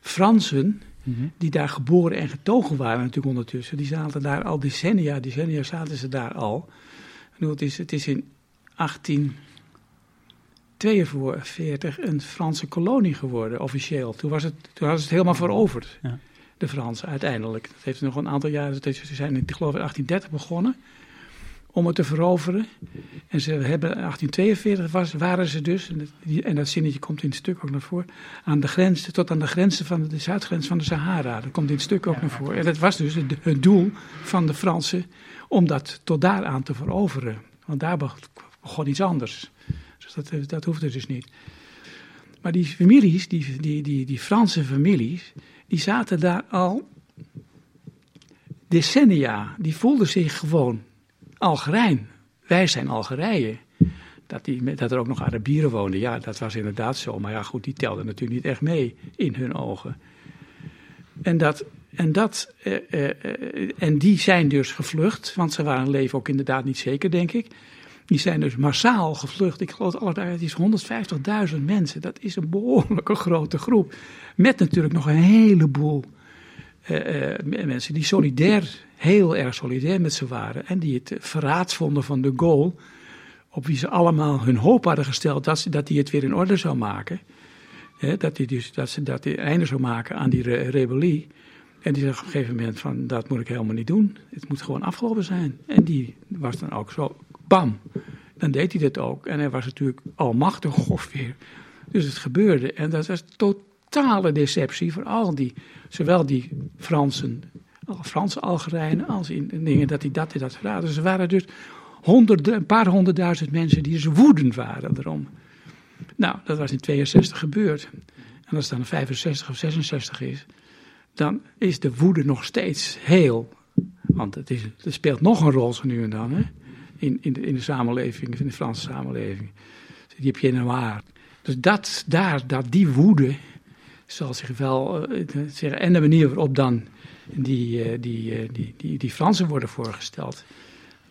Fransen Mhm. die daar geboren en getogen waren natuurlijk ondertussen. Die zaten daar al decennia, decennia zaten ze daar al. Bedoel, Het is, het is in 1842 een Franse kolonie geworden, officieel. Toen, was het, toen hadden ze het helemaal veroverd, Ja. de Fransen uiteindelijk. Dat heeft nog een aantal jaren, ze zijn in, ik geloof in 1830 begonnen om het te veroveren. En ze hebben in 1842 was, waren ze dus, en dat, zinnetje komt in het stuk ook naar voren, aan de grens, tot aan de grenzen van de, de zuidgrens van de Sahara. Dat komt in het stuk ook Ja, naar voren. En dat was dus het, het doel van de Fransen om dat tot daaraan te veroveren. Want daar be- begon iets anders. Dus dat, eh, dat hoefde dus niet. Maar die families, die, die, die, die Franse families, die zaten daar al decennia. Die voelden zich gewoon Algerijn. Wij zijn Algerijen. Dat, die, dat er ook nog Arabieren woonden, ja, dat was inderdaad zo. Maar ja, goed, die telden natuurlijk niet echt mee in hun ogen. En, dat, en, dat, eh, eh, eh, en die zijn dus gevlucht, want ze waren leven ook inderdaad niet zeker, denk ik. Die zijn dus massaal gevlucht. Ik geloof dat het is 150.000 mensen. Dat is een behoorlijke grote groep. Met natuurlijk nog een heleboel eh, eh, mensen die solidair, heel erg solidair met ze waren. En die het verraad vonden van de Gaulle op wie ze allemaal hun hoop hadden gesteld dat, ze, dat hij het weer in orde zou maken. Dat hij dus dat ze dat hij einde zou maken aan die re- rebellie. En die zegt op een gegeven moment van dat moet ik helemaal niet doen. Het moet gewoon afgelopen zijn. En die was dan ook zo, bam. Dan deed hij dat ook. En hij was natuurlijk almachtig ongeveer. Dus het gebeurde. En dat was totale deceptie voor al die, zowel die Fransen, Franse Algerijnen, als in in dingen dat hij dat en dat verraden. Ze waren dus een paar honderdduizend mensen die dus woedend waren erom. Nou, dat was in 62 gebeurd. En als het dan 65 of 66 is, dan is de woede nog steeds heel. Want het, is, het speelt nog een rol zo nu en dan hè? In, in, de, in de samenleving, in de Franse samenleving. Die heb je in. Dus dat, daar, dat, die woede zal zich wel eh, zeggen. En de manier waarop dan die, eh, die, eh, die, die, die Fransen worden voorgesteld.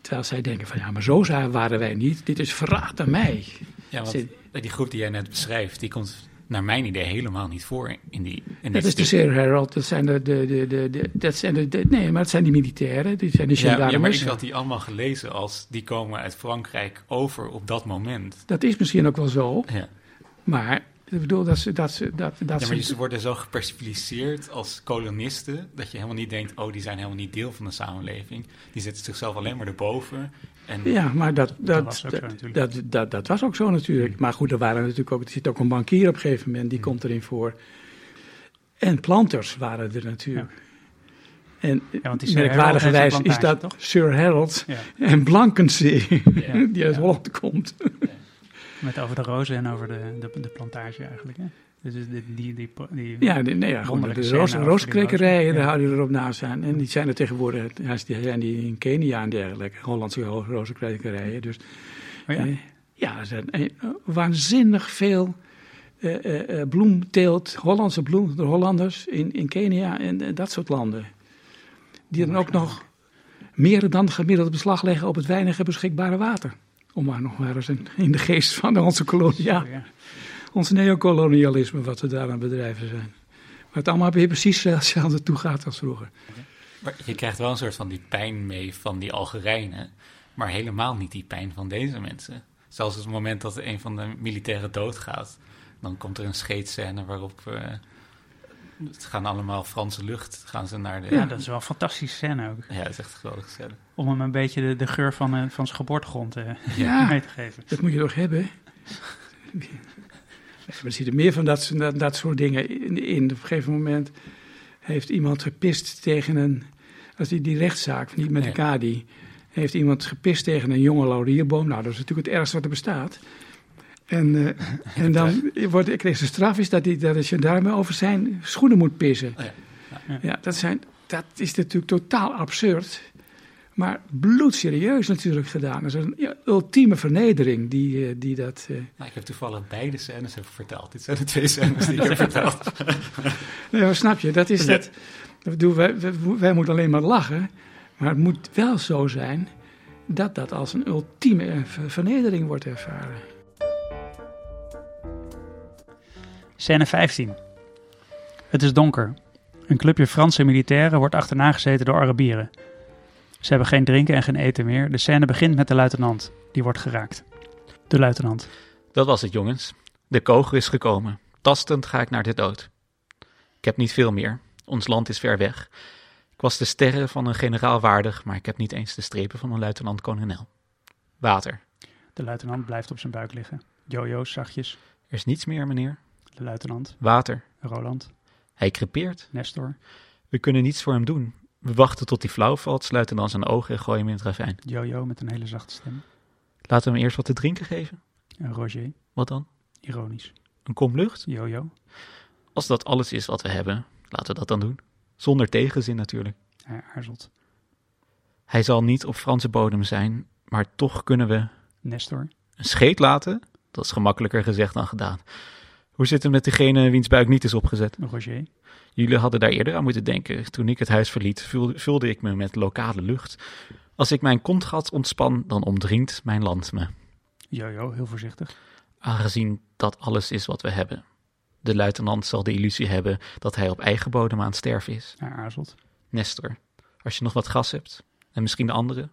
Terwijl zij denken van ja, maar zo waren wij niet. Dit is verraad aan mij. Ja, want die groep die jij net beschrijft, die komt naar mijn idee helemaal niet voor in die in Dat is de. Sir Harold, dat zijn de, de, de, de, dat zijn de, nee, maar het zijn die militairen, die zijn de Ja, ja, maar ik gendarmes. had die allemaal gelezen als die komen uit Frankrijk over op dat moment. Dat is misschien ook wel zo, Ja, maar ik bedoel dat ze, dat ze, dat, dat ja maar ze, ze worden zo gepersonaliseerd als kolonisten, dat je helemaal niet denkt, oh, die zijn helemaal niet deel van de samenleving. Die zetten zichzelf alleen maar erboven. En Ja, maar dat, dat, was ook dat, zo natuurlijk. dat, dat, dat was ook zo natuurlijk. Maar goed, er waren natuurlijk ook, er zit ook een bankier op een gegeven moment, die komt erin voor. En planters waren er natuurlijk. En want die Sir Harold merkwaardigerwijs is dat Sir Harold Ja, en Blankensee, Ja. die uit Ja. Holland komt. Met over de rozen en over de, de, de plantage eigenlijk. Hè? Dus die, die, die, die, Ja, de, nee, ja goed, de roos, daar houden er op naast aan. En die zijn er tegenwoordig, die zijn die in Kenia en dergelijke, Hollandse ro- rozenkwekerijen. Dus Oh ja? eh, ja, er zijn eh, waanzinnig veel eh, eh, bloemteelt, Hollandse bloem, de Hollanders in, in Kenia en dat soort landen. Die dan ook nog meer dan gemiddeld beslag leggen op het weinige beschikbare water. Om maar nog maar eens in, in de geest van onze kolonia, ja. ons neocolonialisme wat we daar aan bedrijven zijn. Maar het allemaal weer precies hetzelfde toe gaat als vroeger. Maar je krijgt wel een soort van die pijn mee van die Algerijnen, maar helemaal niet die pijn van deze mensen. Zelfs op het moment dat een van de militairen doodgaat, dan komt er een scheetscène waarop eh, het gaan allemaal Franse lucht, gaan ze naar de... Ja, dat is wel een fantastische scène ook. Ja, dat is echt een geweldige scène. Om hem een beetje de, de geur van, eh, van zijn geboortegrond eh, Ja. mee te geven. Dat moet je toch hebben? Er zitten meer van dat, dat, dat soort dingen in, in. Op een gegeven moment heeft iemand gepist tegen een... Als die, die rechtszaak, niet met de kadi... heeft iemand gepist tegen een jonge laurierboom. Nou, dat is natuurlijk het ergste wat er bestaat. En, eh, en dan wordt, kreeg de straf is dat, hij, dat de gendarme over zijn schoenen moet pissen. Oh ja. Ja. Ja, dat, zijn, dat is natuurlijk totaal absurd. Maar bloedserieus natuurlijk gedaan. Dat is een ja, ultieme vernedering die, eh, die dat... eh, Nou, ik heb toevallig beide scènes even verteld. Dit zijn de twee scènes die ik heb verteld. Nee, maar snap je, dat is Ja. dat. bedoel, wij, wij, wij moeten alleen maar lachen. Maar het moet wel zo zijn dat dat als een ultieme eh, ver- vernedering wordt ervaren. Scène 15. Het is donker. Een clubje Franse militairen wordt achterna gezeten door Arabieren. Ze hebben geen drinken en geen eten meer. De scène begint met de luitenant. Die wordt geraakt. De luitenant. Dat was het, jongens. De kogel is gekomen. Tastend ga ik naar de dood. Ik heb niet veel meer. Ons land is ver weg. Ik was de sterren van een generaal waardig, maar ik heb niet eens de strepen van een luitenant-kolonel. Water. De luitenant blijft op zijn buik liggen. Jojo zachtjes. Er is niets meer, meneer. De luitenant. Water. Roland. Hij crepeert. Nestor. We kunnen niets voor hem doen. We wachten tot hij flauw valt, sluiten dan zijn ogen en gooien hem in het ravijn. Jojo met een hele zachte stem. Laten we hem eerst wat te drinken geven. En Roger. Wat dan? Ironisch. Een kom lucht? Jojo. Als dat alles is wat we hebben, laten we dat dan doen. Zonder tegenzin natuurlijk. Hij aarzelt. Hij zal niet op Franse bodem zijn, maar toch kunnen we Nestor. een scheet laten. Dat is gemakkelijker gezegd dan gedaan. Hoe zit het met degene wiens buik niet is opgezet? Roger. Jullie hadden daar eerder aan moeten denken. Toen ik het huis verliet, vulde, ik me met lokale lucht. Als ik mijn kontgat ontspan, dan omdringt mijn land me. Jojo, heel voorzichtig. Aangezien dat alles is wat we hebben. De luitenant zal de illusie hebben dat hij op eigen bodem aan het sterven is. Hij aarzelt. Nestor, als je nog wat gas hebt, en misschien de anderen,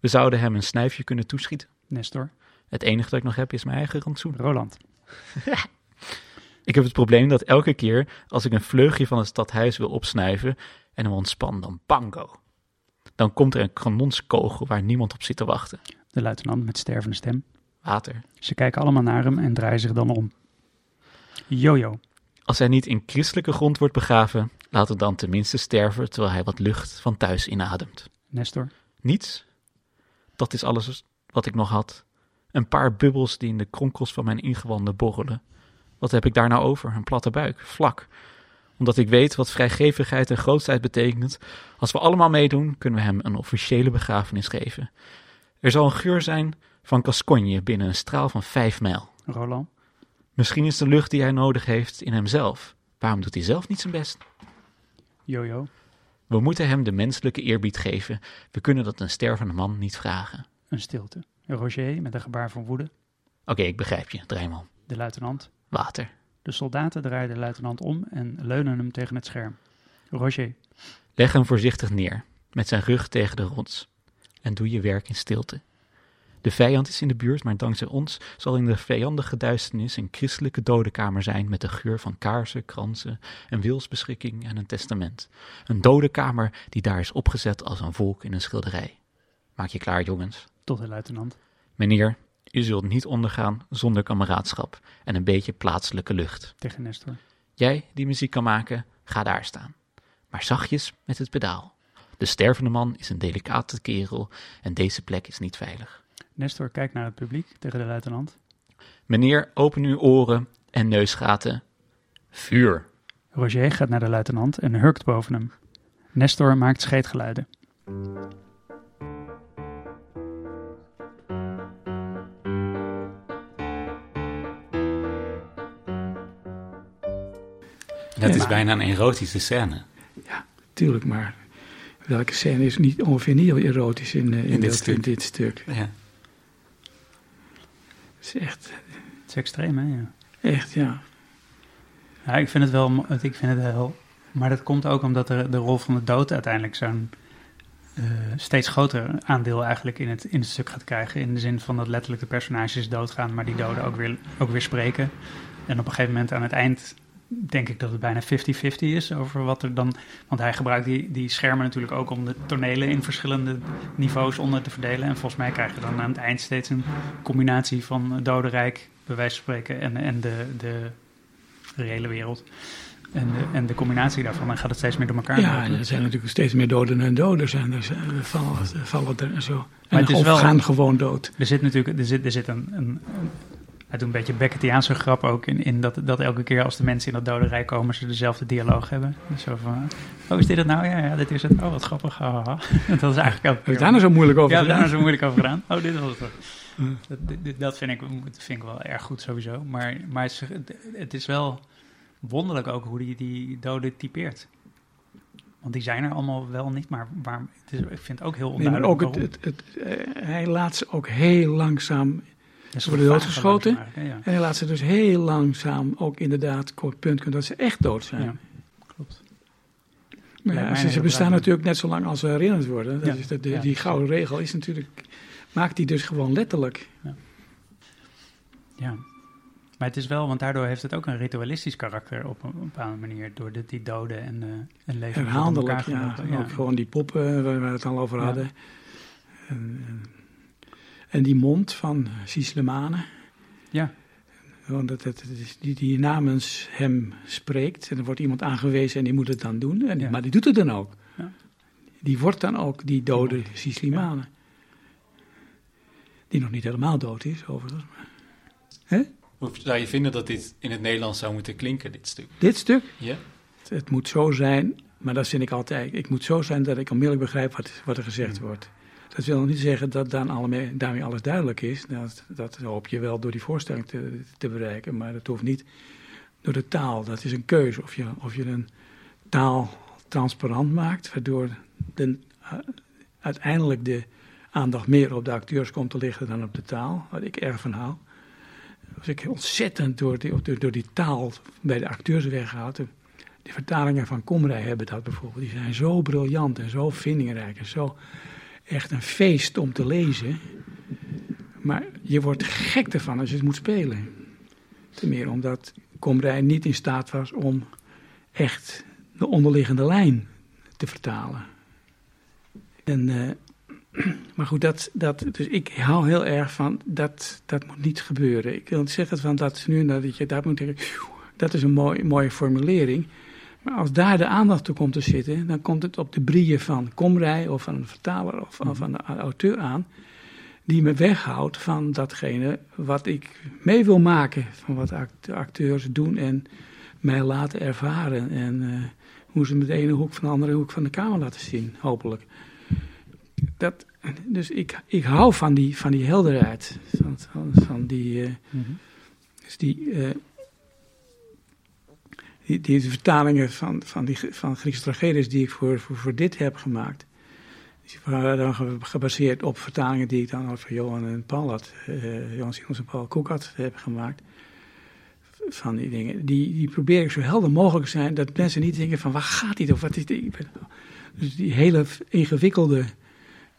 we zouden hem een snuifje kunnen toeschieten. Nestor. Het enige dat ik nog heb is mijn eigen rantsoen. Roland. Ik heb het probleem dat elke keer als ik een vleugje van het stadhuis wil opsnuiven en hem ontspan, dan bango. Dan komt er een kanonskogel waar niemand op zit te wachten. De luitenant met stervende stem. Water. Ze kijken allemaal naar hem en draaien zich dan om. Jojo. Als hij niet in christelijke grond wordt begraven, laat het dan tenminste sterven terwijl hij wat lucht van thuis inademt. Nestor. Niets? Dat is alles wat ik nog had. Een paar bubbels die in de kronkels van mijn ingewanden borrelen. Wat heb ik daar nou over? Een platte buik, vlak. Omdat ik weet wat vrijgevigheid en grootheid betekent. Als we allemaal meedoen, kunnen we hem een officiële begrafenis geven. Er zal een geur zijn van Gascogne binnen een straal van vijf mijl. Roland. Misschien is de lucht die hij nodig heeft in hemzelf. Waarom doet hij zelf niet zijn best? Jojo. We moeten hem de menselijke eerbied geven. We kunnen dat een stervende man niet vragen. Een stilte. Roger met een gebaar van woede. Oké, ik begrijp je, Drijman. De luitenant. Water. De soldaten draaien de luitenant om en leunen hem tegen het scherm. Roger. Leg hem voorzichtig neer, met zijn rug tegen de rots. En doe je werk in stilte. De vijand is in de buurt, maar dankzij ons zal in de vijandige duisternis een christelijke dodenkamer zijn met de geur van kaarsen, kransen, een wilsbeschikking en een testament. Een dodenkamer die daar is opgezet als een volk in een schilderij. Maak je klaar, jongens. Tot de luitenant. Meneer, u zult niet ondergaan zonder kameraadschap en een beetje plaatselijke lucht. Tegen Nestor. Jij die muziek kan maken, ga daar staan. Maar zachtjes met het pedaal. De stervende man is een delicate kerel en deze plek is niet veilig. Nestor kijkt naar het publiek tegen de luitenant. Meneer, open uw oren en neusgaten. Vuur. Roger gaat naar de luitenant en hurkt boven hem. Nestor maakt scheetgeluiden. Dat is Ja. bijna een erotische scène. Tuurlijk, maar welke scène is niet, ongeveer niet heel erotisch in, eh, in, In dit dat- stuk. in dit stuk? Ja. Het is echt, Het is extreem, hè? Ja. echt, ja. Ja, ik vind het wel, ik vind het heel, maar dat komt ook omdat de, de rol van de dood uiteindelijk zo'n eh, steeds groter aandeel eigenlijk in het, in het stuk gaat krijgen. In de zin van dat letterlijk de personages doodgaan, maar die doden ook weer, ook weer spreken. En op een gegeven moment aan het eind denk ik dat het bijna 50-50 is over wat er dan... Want hij gebruikt die, die schermen natuurlijk ook om de tonelen in verschillende niveaus onder te verdelen. En volgens mij krijg je dan aan het eind steeds een combinatie van dodenrijk, bij wijze van spreken, en, en de, de reële wereld. En de, en de combinatie daarvan, dan gaat het steeds meer door elkaar. Ja, en er zijn natuurlijk steeds meer doden en doden. Zijn er, er vallen, er vallen er en zo. Maar En het is wel- gaan gewoon dood. Er zit natuurlijk er zit, er zit een, een- hij doet een beetje Beckettiaanse grap ook in, in dat, dat elke keer als de mensen in dat doderij komen, ze dezelfde dialoog hebben. Dus zo van, oh is dit het nou? Ja, ja, dit is het. Oh, wat grappig. dat is eigenlijk elke Heb je keer. daar nou zo moeilijk over ja, daar is zo moeilijk over gedaan. Oh, dit was het. toch. Hm. Dat, dit- dat vind, ik, vind ik wel erg goed sowieso. Maar, maar het, is, het is wel wonderlijk ook hoe die, die doden typeert. Want die zijn er allemaal wel niet, maar waar, het is, ik vind het ook heel Nee, maar onduidelijk ook het, het, het, eh, hij laat ze ook heel langzaam ze worden doodgeschoten. En laat ze dus heel langzaam ook inderdaad het punt komen dat ze echt dood zijn. Ja, klopt. Maar ja, ze, bestaan natuurlijk net zo lang als ze herinnerd worden. Dat Ja. is de, de- Ja. die gouden regel is natuurlijk, maakt die dus gewoon letterlijk. Ja. Maar het is wel, want daardoor heeft het ook een ritualistisch karakter op een bepaalde manier. Door de, die doden en, eh en leven. Herhaaldelijk, ja. Ook gewoon die poppen waar we het al over hadden. En, en, en die mond van Sislemane. Ja. Want dat, die, die namens hem spreekt. En er wordt iemand aangewezen en die moet het dan doen. En Ja. Maar die doet het dan ook. Ja. Die wordt dan ook die dode Sislimane. Die nog niet helemaal dood is, overigens. Hè? Hoe zou je vinden dat dit in het Nederlands zou moeten klinken, dit stuk? Dit stuk, Ja? het, het moet zo zijn, maar dat vind ik altijd. Het moet zo zijn dat ik onmiddellijk begrijp wat, wat er gezegd wordt. Dat wil niet zeggen dat dan allemaal, daarmee alles duidelijk is. Dat, dat hoop je wel door die voorstelling te, bereiken, maar dat hoeft niet door de taal. Dat is een keuze. Of je, of je een taal transparant maakt, waardoor de, uh, uiteindelijk de aandacht meer op de acteurs komt te liggen dan op de taal, wat ik erg van hou. Als ik ontzettend door die, door, door die taal bij de acteurs. De, de vertalingen van Komrij hebben dat bijvoorbeeld. Die zijn zo briljant en zo vindingrijk en zo echt een feest om te lezen. Maar je wordt gek ervan als je het moet spelen. Ten meer omdat Komrij niet in staat was om echt de onderliggende lijn te vertalen. En, eh, maar goed, dat, dat, dus ik hou heel erg van, dat, dat moet niet gebeuren. Ik wil niet zeggen van dat nu dat je dat moet denken, dat is een mooi, mooie formulering. Maar als daar de aandacht toe komt te zitten, dan komt het op de brieën van Komrij of van een vertaler of, of van de auteur aan, die me weghoudt van datgene wat ik mee wil maken, van wat de acteurs doen en mij laten ervaren. En uh, hoe ze met de ene hoek van de andere hoek van de kamer laten zien, hopelijk. Dat, dus ik, ik hou van die, van die helderheid, van, van, van die, uh, mm -hmm. dus die, uh, die, vertalingen van, van, die, van Griekse tragedies die ik voor, voor, dit heb gemaakt. Die waren dan gebaseerd op vertalingen die ik dan al van Johan en Paul had, uh, Johan en Paul Koek had gemaakt van die dingen. Die, die probeer ik zo helder mogelijk te zijn, dat mensen niet denken van waar gaat dit of wat is dit. Dus die hele ingewikkelde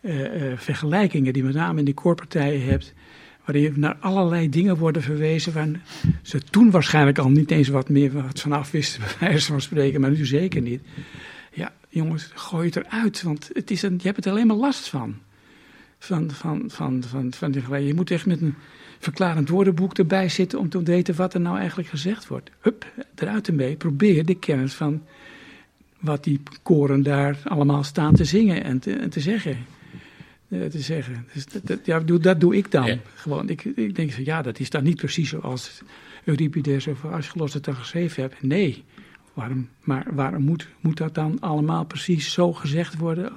uh, uh, vergelijkingen die met name in die koorpartijen hebt, waarin naar allerlei dingen worden verwezen waar ze toen waarschijnlijk al niet eens wat meer wat vanaf wisten, bij wijze van spreken, maar nu zeker niet. Ja, jongens, gooi het eruit, want het is een, je hebt er alleen maar last van. Van, van, van, van, van, van je moet echt met een verklarend woordenboek erbij zitten om te weten wat er nou eigenlijk gezegd wordt. Hup, eruit ermee. Probeer de kennis van wat die koren daar allemaal staan te zingen en te zeggen. Uh, te zeggen. Dus dat, dat, ja, dat doe ik dan. Ja. Gewoon, ik, ik denk van ja, dat is dan niet precies zoals Euripides of Aeschylus het dan geschreven heeft. Nee, waarom, maar waarom moet, moet dat dan allemaal precies zo gezegd worden?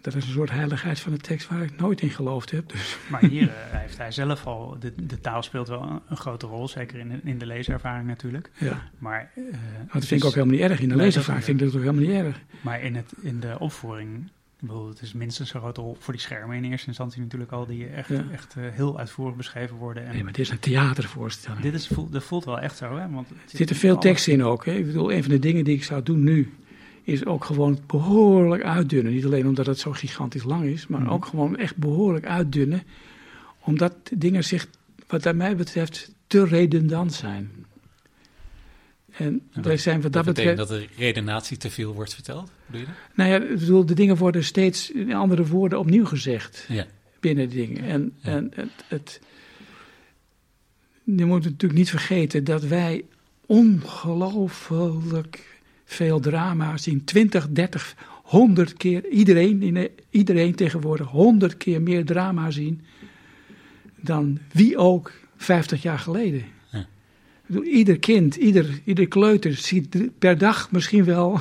Dat is een soort heiligheid van de tekst waar ik nooit in geloofd heb. Dus. Maar hier uh, heeft hij zelf al, de, de taal speelt wel een, een, grote rol, zeker in de, in de leeservaring natuurlijk. Ja. Maar, uh, dat vind ik ook helemaal niet erg. In de nee, leeservaring vind ik dat ook helemaal niet erg. Maar in, het, in de opvoering, het is minstens een grote rol voor die schermen in eerste instantie natuurlijk al, die echt, ja. echt uh, heel uitvoerig beschreven worden. En nee, maar dit is een theatervoorstelling. Dit is, voelt, dat voelt wel echt zo, hè? Want er zitten veel teksten in ook. Hè? Ik bedoel, een van de dingen die ik zou doen nu, is ook gewoon behoorlijk uitdunnen. Niet alleen omdat het zo gigantisch lang is, maar mm. ook gewoon echt behoorlijk uitdunnen. Omdat dingen zich, wat mij betreft, te redundant zijn. En wij zijn wat dat, dat betreft. dat de redenatie te veel wordt verteld? Bedoel je? Nou ja, ik bedoel, de dingen worden steeds in andere woorden opnieuw gezegd. Ja. Binnen dingen. En, ja. en het, het. Je moet natuurlijk niet vergeten dat wij ongelooflijk veel drama zien. 20, 30, 100 keer. Iedereen, iedereen tegenwoordig 100 keer meer drama zien. dan wie ook 50 jaar geleden. Ieder kind, ieder, ieder kleuter ziet per dag misschien wel,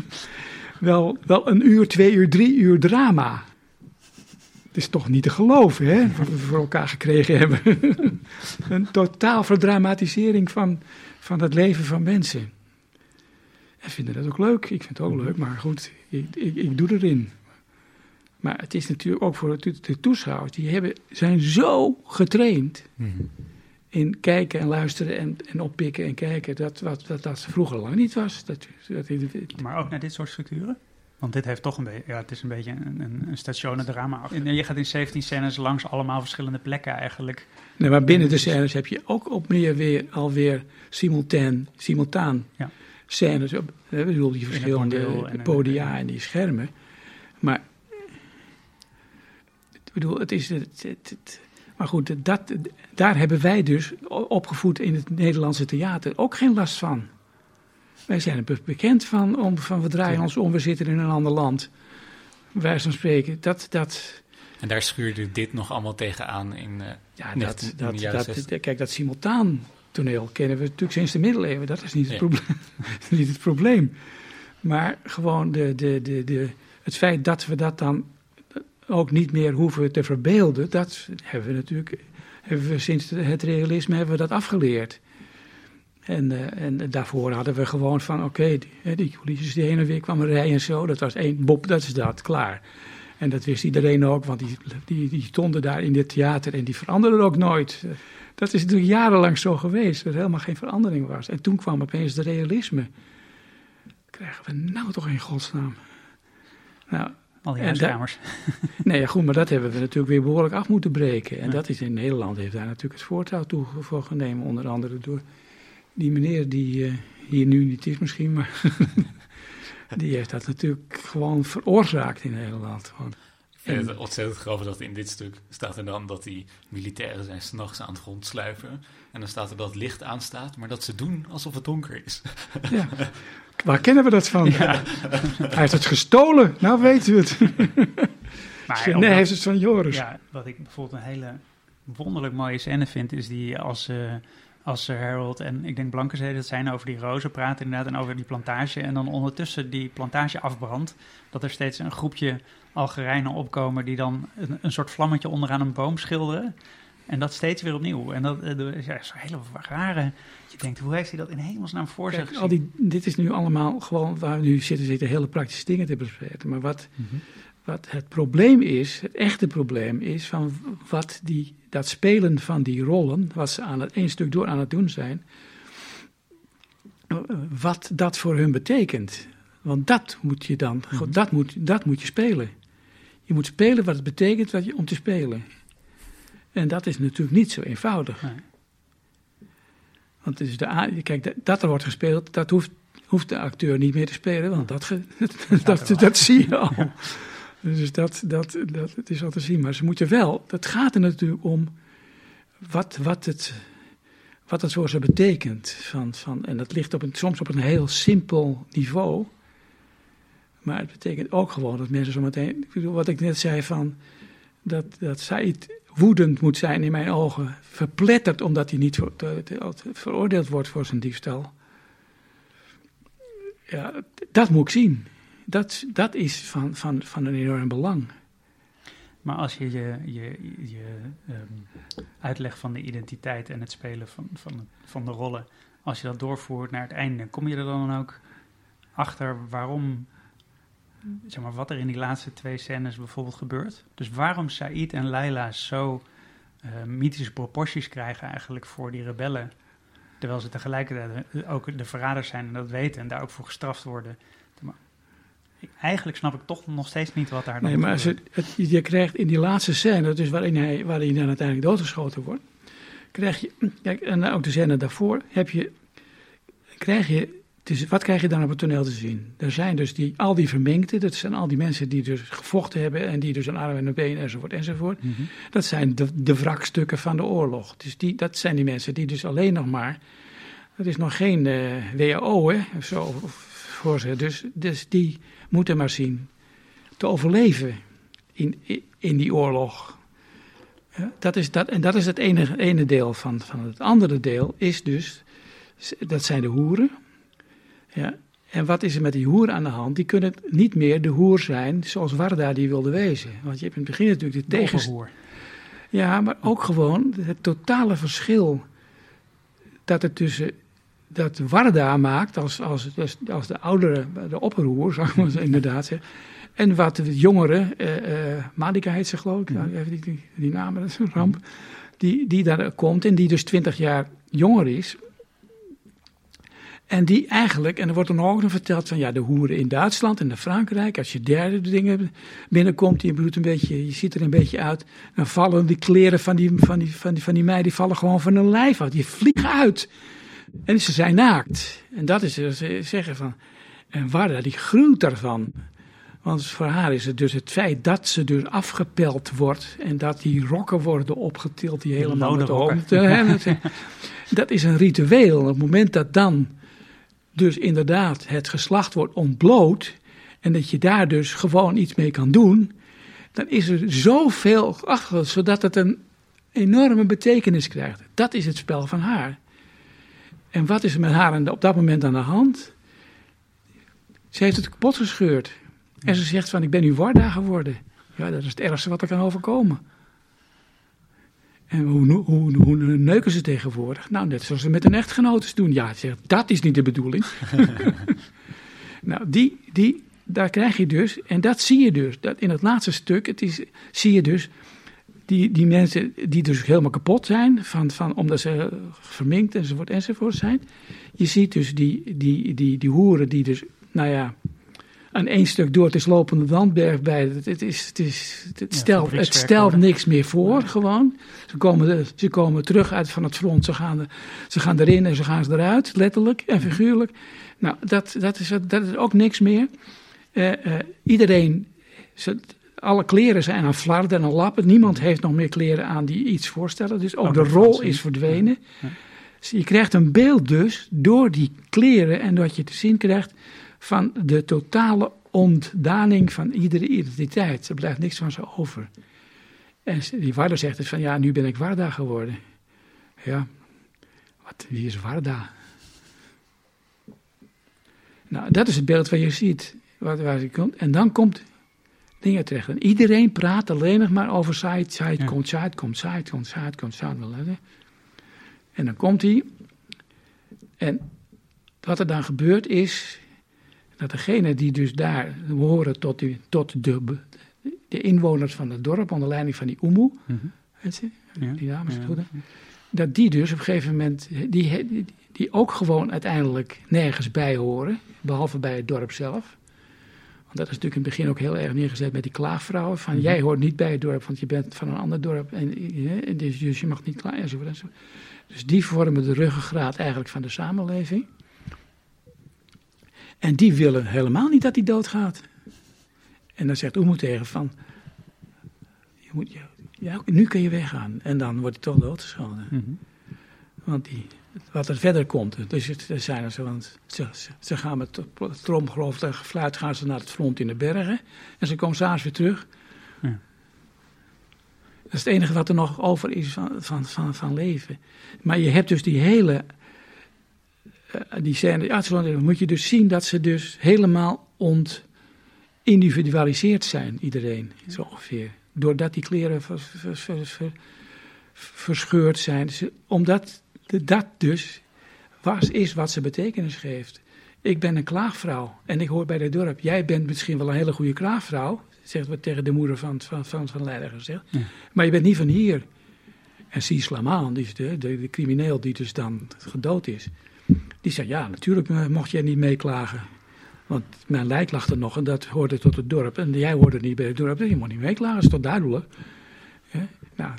wel, wel een uur, twee uur, drie uur drama. Het is toch niet te geloven, hè, wat we voor elkaar gekregen hebben. een totaal verdramatisering van, van het leven van mensen. En vinden dat ook leuk. Ik vind het ook leuk, maar goed, ik, ik, doe erin. Maar het is natuurlijk ook voor de, toeschouwers, die hebben, zijn zo getraind mm-hmm. In kijken en luisteren en, en oppikken en kijken, dat, wat, dat dat vroeger lang niet was. Dat, dat, maar ook naar dit soort structuren? Want dit heeft toch een beetje, ja, het is een beetje een, een, een stationendrama. En je gaat in 17 scènes langs allemaal verschillende plekken eigenlijk. Nee, maar binnen de scènes heb je ook op meer weer alweer simultaan, simultaan ja. scènes. Op, ik bedoel, die verschillende en podia en, en die schermen. Maar ik bedoel, het is. Het, het, het, maar goed, dat, daar hebben wij dus opgevoed in het Nederlandse theater ook geen last van. Wij zijn er bekend van, om, van we draaien ons om, we zitten in een ander land. Wij van spreken, dat, dat... En daar schuurde dit nog allemaal tegenaan in, uh, ja, dat, in dat, dat, 60. Kijk, dat simultaan toneel kennen we natuurlijk sinds de middeleeuwen. Dat is niet het, probleem, niet het probleem. Maar gewoon de, de, de, de, het feit dat we dat dan ook niet meer hoeven te verbeelden, dat hebben we natuurlijk, hebben we sinds het realisme hebben we dat afgeleerd. En, uh, en daarvoor hadden we gewoon van, oké, die, die die heen en weer kwamen rijden en zo, dat was één, Bob, dat is dat, klaar. En dat wist iedereen ook, want die, die, die stonden daar in dit theater en die veranderden ook nooit. Dat is natuurlijk jarenlang zo geweest, dat er helemaal geen verandering was. En toen kwam opeens de realisme. Krijgen we nou toch in godsnaam? Nou, Al die huiskamers. Nee, goed, maar dat hebben we natuurlijk weer behoorlijk af moeten breken. En Ja. dat is in Nederland heeft daar natuurlijk het voortouw toe voor genomen. Onder andere door die meneer die eh, hier nu niet is misschien, maar die heeft dat natuurlijk gewoon veroorzaakt in Nederland. Gewoon. Ik vind het ontzettend grappig dat in dit stuk staat er dan dat die militairen zijn s'nachts aan het rondsluiven. En dan staat er dat het licht aanstaat, maar dat ze doen alsof het donker is. Ja. Waar kennen we dat van? Hij heeft het gestolen, nou weten we het. Maar nee, heeft het van Joris. Ja, wat ik bijvoorbeeld een hele wonderlijk mooie scène vind, is die als, eh als Sir Harold en ik denk Blankenzee dat zijn over die rozen praten inderdaad en over die plantage. En dan ondertussen die plantage afbrandt, dat er steeds een groepje Algerijnen opkomen die dan een, een soort vlammetje onderaan een boom schilderen. En dat steeds weer opnieuw. En dat eh, is ja, zo'n hele rare... Je denkt, hoe heeft hij dat in hemelsnaam voor zich Kijk, al die, dit is nu allemaal gewoon waar we nu zitten, zitten hele praktische dingen te bespreken. Maar wat, Mhm. wat het probleem is, het echte probleem is van wat die, dat spelen van die rollen, wat ze aan het één stuk door aan het doen zijn, wat dat voor hun betekent. Want dat moet je dan, Mhm. dat, moet, dat moet je spelen. Je moet spelen wat het betekent wat je, om te spelen. En dat is natuurlijk niet zo eenvoudig. Nee. Want het is de, kijk, dat- dat er wordt gespeeld, dat hoeft, hoeft de acteur niet meer te spelen, want dat, ge- dat, dat, zie je al. Dus dat, dat, dat het is al te zien. Maar ze moeten wel, het gaat er natuurlijk om wat, wat, het, wat het voor ze betekent. Van, van, en dat ligt op een, soms op een heel simpel niveau. Maar het betekent ook gewoon dat mensen zometeen, ik bedoel, wat ik net zei van, dat, dat Said woedend moet zijn in mijn ogen, verpletterd omdat hij niet te- veroordeeld wordt voor zijn diefstal. Ja, dat moet ik zien. Dat, dat is van, van, van een enorm belang. Maar als je je, je, je ehm, uitleg van de identiteit en het spelen van, van, van de rollen, als je dat doorvoert naar het einde, kom je er dan ook achter waarom, zeg maar, wat er in die laatste twee scènes bijvoorbeeld gebeurt? Dus waarom Said en Laila zo eh, mythische proporties krijgen eigenlijk voor die rebellen, terwijl ze tegelijkertijd ook de verraders zijn en dat weten en daar ook voor gestraft worden. Maar Eigenlijk snap ik toch nog steeds niet wat daar dan Nee, maar als het, het- je krijgt in die laatste scène, dus waarin hij, waarin hij dan uiteindelijk doodgeschoten wordt, krijg je, kijk, en ook de scène daarvoor, heb je, krijg je, dus wat krijg je dan op het toneel te zien? Er zijn dus die, al die vermengden, dat zijn al die mensen die dus gevochten hebben en die dus een arm en een been enzovoort enzovoort. Mhm. Dat zijn de, de wrakstukken van de oorlog. Dus die, dat zijn die mensen die dus alleen nog maar. Er is nog geen eh WHO hè, of zo voor ze. Dus, dus die moeten maar zien te overleven in, in, die oorlog. Ja, dat is dat, en dat is het ene, ene deel van, van het andere deel. Is dus, dat zijn de hoeren. Ja, en wat is er met die hoeren aan de hand? Die kunnen niet meer de hoer zijn zoals Warda die wilde wezen. Want je hebt in het begin natuurlijk de De ja, maar ook gewoon het totale verschil dat het tussen dat Warda maakt als, als, als, als de oudere, de opperhoer, zou ik maar zo inderdaad zeggen. En wat de jongere, eh Madika heet ze geloof ik, ja, even die, die, die naam, dat is een ramp, die, die daar komt en die dus twintig jaar jonger is. En die eigenlijk, en er wordt dan ook nog verteld van ja, de hoeren in Duitsland en in Frankrijk, als je derde dingen binnenkomt, je bloedt een beetje, je ziet er een beetje uit, dan vallen die kleren van die, van die, van die, van die meiden, die vallen gewoon van hun lijf af, die vliegen uit. En ze zijn naakt. En dat is dus, ze zeggen van, en Warda die gruwt daarvan. Want voor haar is het dus het feit dat ze dus afgepeld wordt en dat die rokken worden opgetild, die helemaal met de eh, Dat is een ritueel. Op het moment dat dan dus inderdaad het geslacht wordt ontbloot en dat je daar dus gewoon iets mee kan doen, dan is er zoveel achter, zodat het een enorme betekenis krijgt. Dat is het spel van haar. En wat is er met haar op dat moment aan de hand? Ze heeft het kapot gescheurd. En ze zegt van, ik ben nu Warda geworden. Ja, dat is het ergste wat er kan overkomen. En hoe, hoe, hoe, neuken ze tegenwoordig? Nou, net zoals ze met een echtgenotes doen. Ja, ze zegt, dat is niet de bedoeling. nou, die, die, daar krijg je dus, en dat zie je dus, dat in het laatste stuk, het is, zie je dus die, die mensen die dus helemaal kapot zijn, van, van, omdat ze verminkt enzovoort enzovoort zijn. Je ziet dus die, die, die, die hoeren die dus, nou ja, aan één stuk door. Het is lopende Landberg bij. Het, is, het, is, het, stelt, het stelt niks meer voor, gewoon. Ze komen, ze komen terug uit van het front. Ze gaan, ze gaan erin en ze gaan eruit, letterlijk en figuurlijk. Nou, dat, dat, is, dat is ook niks meer. Eh, eh, iedereen, ze, alle kleren zijn aan flarden en aan lappen. Niemand heeft nog meer kleren aan die iets voorstellen. Dus ook Ook de rol is verdwenen. Ja. Dus je krijgt een beeld dus door die kleren en dat je te zien krijgt van de totale ontdaning van iedere identiteit. Er blijft niks van ze over. En die Warda zegt dus van ja, nu ben ik Warda geworden. Ja, wat, wie is Warda? Nou, dat is het beeld wat je ziet. Waar, waar je komt. En dan komt dingen terecht. En iedereen praat alleen nog maar over side, Ja. komt, side, komt, side, komt, side, komt, side. En dan komt hij. En wat er dan gebeurt is dat degene die dus daar horen tot, die, tot de, de inwoners van het dorp onder leiding van die Oemoe, Mhm. weet je, Ja. die dames Ja. dat die dus op een gegeven moment, die, die, die ook gewoon uiteindelijk nergens bij horen, behalve bij het dorp zelf. Want dat is natuurlijk in het begin ook heel erg neergezet met die klaagvrouwen. Van Mhm. jij hoort niet bij het dorp, want je bent van een ander dorp. En, dus, dus je mag niet klagen enzovoort, enzovoort. Dus die vormen de ruggengraat eigenlijk van de samenleving. En die willen helemaal niet dat hij doodgaat. En dan zegt Oemoe tegen van... Je moet, ja, nu kun je weggaan. En dan wordt hij toch doodgeschoten. Mhm. Want die, wat er verder komt, dus het, er zijn er zo, want ze, ze, ze gaan met tromgeloof en gefluit gaan ze naar het front in de bergen. En ze komen s'avonds weer terug. Ja. Dat is het enige wat er nog over is van, van, van, van leven. Maar je hebt dus die hele, die scène, ja, dan moet je dus zien dat ze dus helemaal ontindividualiseerd zijn, iedereen, zo ongeveer. Doordat die kleren vers- vers- vers- vers- verscheurd zijn. Omdat de- dat dus was, is wat ze betekenis geeft. Ik ben een klaagvrouw en ik hoor bij het dorp. Jij bent misschien wel een hele goede klaagvrouw, zegt wat tegen de moeder van, van, van, van Leider gezegd. Ja. Maar je bent niet van hier. En Cies Slamaan, die is de, de, de crimineel die dus dan gedood is, die zegt, ja, natuurlijk eh, mocht jij niet meeklagen. Want mijn lijk lag er nog en dat hoorde tot het dorp. En jij hoorde niet bij het dorp, dus je moet niet meeklagen, dat is toch duidelijk. Ja, nou,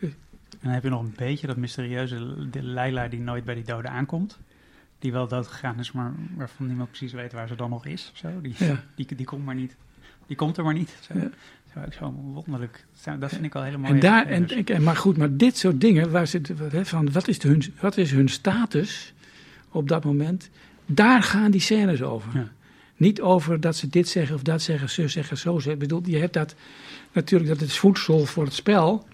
En dan heb je nog een beetje dat mysterieuze de Leila die nooit bij die doden aankomt. Die wel dood gegaan is, maar waarvan niemand precies weet waar ze dan nog is. Zo. Die, ja. die, die komt maar niet. Die komt er maar niet. Zo, Ja. zo, ook zo wonderlijk. Dat vind ik al dus. helemaal En daar, en, en, maar goed, maar dit soort dingen, waar hè, van, wat, is hun, wat is hun status op dat moment? Daar gaan die scènes over. Ja. Niet over dat ze dit zeggen of dat zeggen, zo zeggen, zo zeggen. Ik bedoel, je hebt dat natuurlijk, dat is voedsel voor het spel.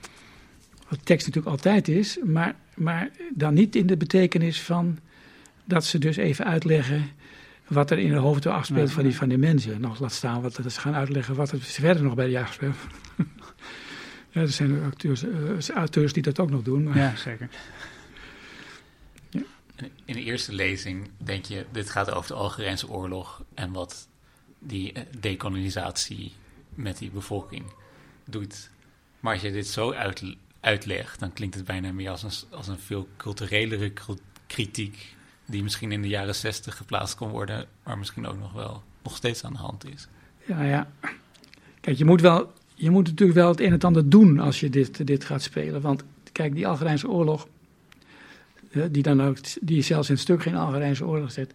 Wat tekst natuurlijk altijd is, maar, maar dan niet in de betekenis van dat ze dus even uitleggen wat er in de hoofden afspeelt Ja. van, die, van die mensen. Nog laat staan wat dat ze gaan uitleggen wat er verder nog bij de jacht speelt. ja, er zijn acteurs, eh, auteurs die dat ook nog doen. Maar, Ja, zeker. In de eerste lezing denk je, dit gaat over de Algerijnse oorlog en wat die eh, dekolonisatie met die bevolking doet. Maar als je dit zo uit, uitlegt, dan klinkt het bijna meer als een, als een veel culturelere kritiek die misschien in de jaren zestig geplaatst kon worden, maar misschien ook nog wel nog steeds aan de hand is. Ja, ja. Kijk, je moet, wel, je moet natuurlijk wel het een en ander doen als je dit, dit gaat spelen. Want kijk, die Algerijnse oorlog, die, dan ook, die zelfs in het stuk geen Algerijnse oorlog zet,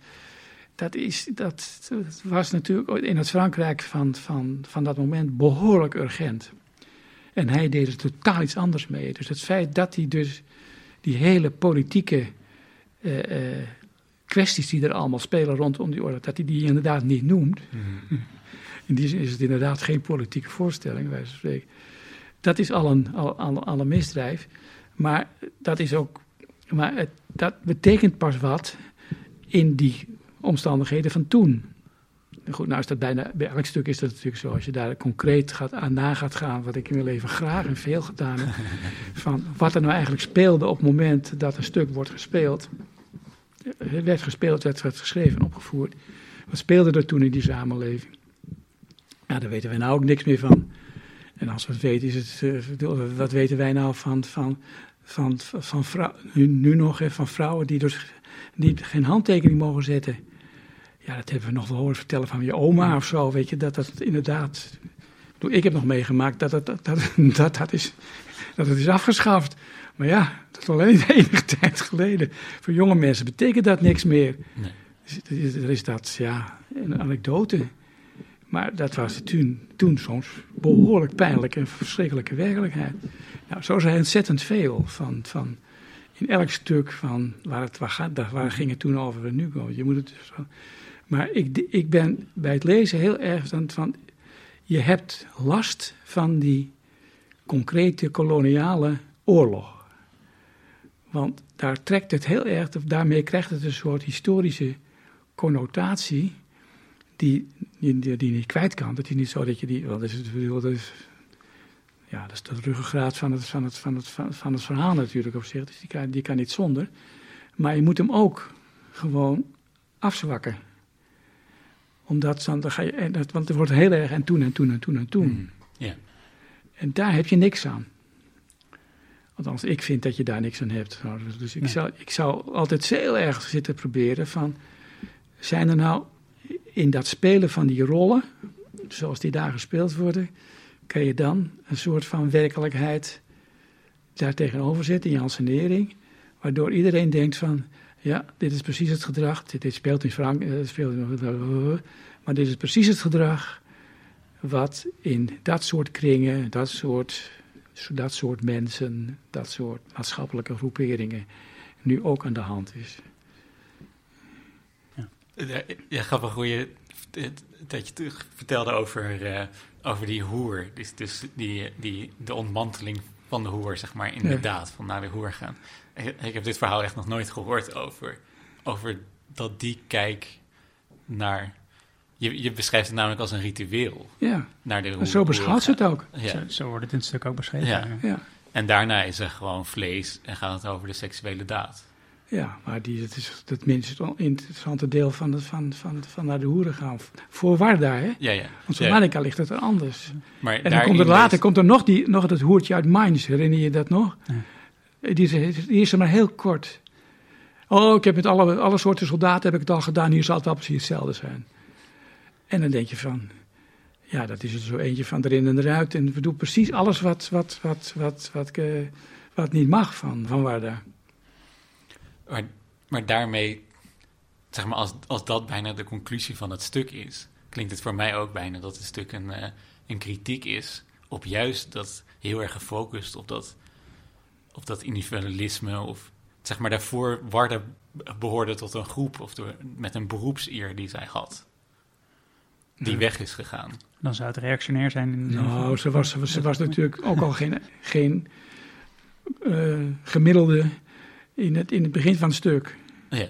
dat, is, dat, dat was natuurlijk in het Frankrijk van, van, van dat moment behoorlijk urgent. En hij deed er totaal iets anders mee. Dus het feit dat hij dus die hele politieke eh, eh, kwesties die er allemaal spelen rondom die oorlog, dat hij die inderdaad niet noemt. In die zin is het inderdaad geen politieke voorstelling, wij spreken. Dat is al een, al, al, al een misdrijf. Maar dat is ook. Maar het, dat betekent pas wat in die omstandigheden van toen. En Goed, nou is dat bijna, bij elk stuk is dat natuurlijk zo. Als je daar concreet gaat, aan na gaat gaan, wat ik in mijn leven graag en veel gedaan heb, van wat er nou eigenlijk speelde op het moment dat een stuk wordt gespeeld. Werd gespeeld, werd, werd geschreven en opgevoerd. Wat speelde er toen in die samenleving? Ja, daar weten wij nou ook niks meer van. En als we het weten, is het, uh, wat weten wij nou van, van, van, van vrouw, nu, nu nog van vrouwen die dus die geen handtekening mogen zetten. ja, dat hebben we nog wel horen vertellen van je oma of zo, weet je, dat dat inderdaad... Ik heb nog meegemaakt dat dat, dat, dat, dat, dat is, dat het is afgeschaft. Maar ja, dat is alleen enige tijd geleden. Voor jonge mensen betekent dat niks meer. Nee. Dus Er is dat, ja, een anekdote. Maar dat was toen, toen soms behoorlijk pijnlijke en verschrikkelijke werkelijkheid. Nou, zo zijn ontzettend veel van, van in elk stuk van waar, het, waar, gaat, waar ging het toen over en nu. Je moet het maar ik, ik ben bij het lezen heel erg van je hebt last van die concrete koloniale oorlog. Want daar trekt het heel erg, daarmee krijgt het een soort historische connotatie die, die, die, niet kwijt kan. Dat is niet zo dat je die, want dat is, dat is, ja, dat is de ruggengraat van het, van, het, van, het, van, het verhaal natuurlijk op zich, dus die kan, die kan niet zonder. Maar je moet hem ook gewoon afzwakken. Omdat dan, dan ga je, en dat, want er wordt heel erg en toen en toen en toen en toen. Mm. Ja. En daar heb je niks aan. Althans, ik vind dat je daar niks aan hebt. Dus ik, Nee. zou, ik zou altijd heel erg zitten proberen van... zijn er nou in dat spelen van die rollen, zoals die daar gespeeld worden... kan je dan een soort van werkelijkheid daar tegenover zetten in je ansenering... waardoor iedereen denkt van... ja, dit is precies het gedrag, dit, speelt in Frankrijk... eh, speelt maar dit is precies het gedrag wat in dat soort kringen, dat soort, dat soort mensen, dat soort maatschappelijke groeperingen nu ook aan de hand is. Ja, ja, grappig hoe je dat je terug vertelde over, eh, over die hoer. Dus, dus die, die, de ontmanteling van de hoer, zeg maar, inderdaad, van naar de hoer gaan. Ik, ik heb dit verhaal echt nog nooit gehoord over, over dat die kijk naar... Je, je beschrijft het namelijk als een ritueel, Ja, naar de hoer. en zo beschouwt ze het ook. Ja. Zo, zo wordt het in het stuk ook beschreven. Ja. Ja, En daarna is er gewoon vlees en gaat het over de seksuele daad. Ja maar die, dat is het minst interessante deel van, het, van, van, van naar de hoeren gaan. Voor Warda, hè? Ja, ja. Want voor Ja, ligt het er anders. maar En dan komt er later komt er nog, die, nog dat hoertje uit Mainz, herinner je dat nog? Die, is, die is er maar heel kort. Oh, ik heb met alle, alle soorten soldaten heb ik het al gedaan, hier zal het wel precies hetzelfde zijn. En dan denk je van, ja, dat is er zo eentje van erin en eruit. En we doen precies alles wat, wat, wat, wat, wat, eh, wat niet mag van, van Warda. Maar, maar daarmee, zeg maar, als, als dat bijna de conclusie van het stuk is, klinkt het voor mij ook bijna dat het stuk een, eh, een kritiek is op juist dat heel erg gefocust op dat, op dat individualisme. Of zeg maar, daarvoor Warda behoorde tot een groep of door, met een beroepseer die zij had. Die Ja. weg is gegaan. Dan zou het reactionair zijn. In Nou, ze was, ze, ze was natuurlijk ook al geen, geen eh, gemiddelde in het, in het begin van het stuk. Ja,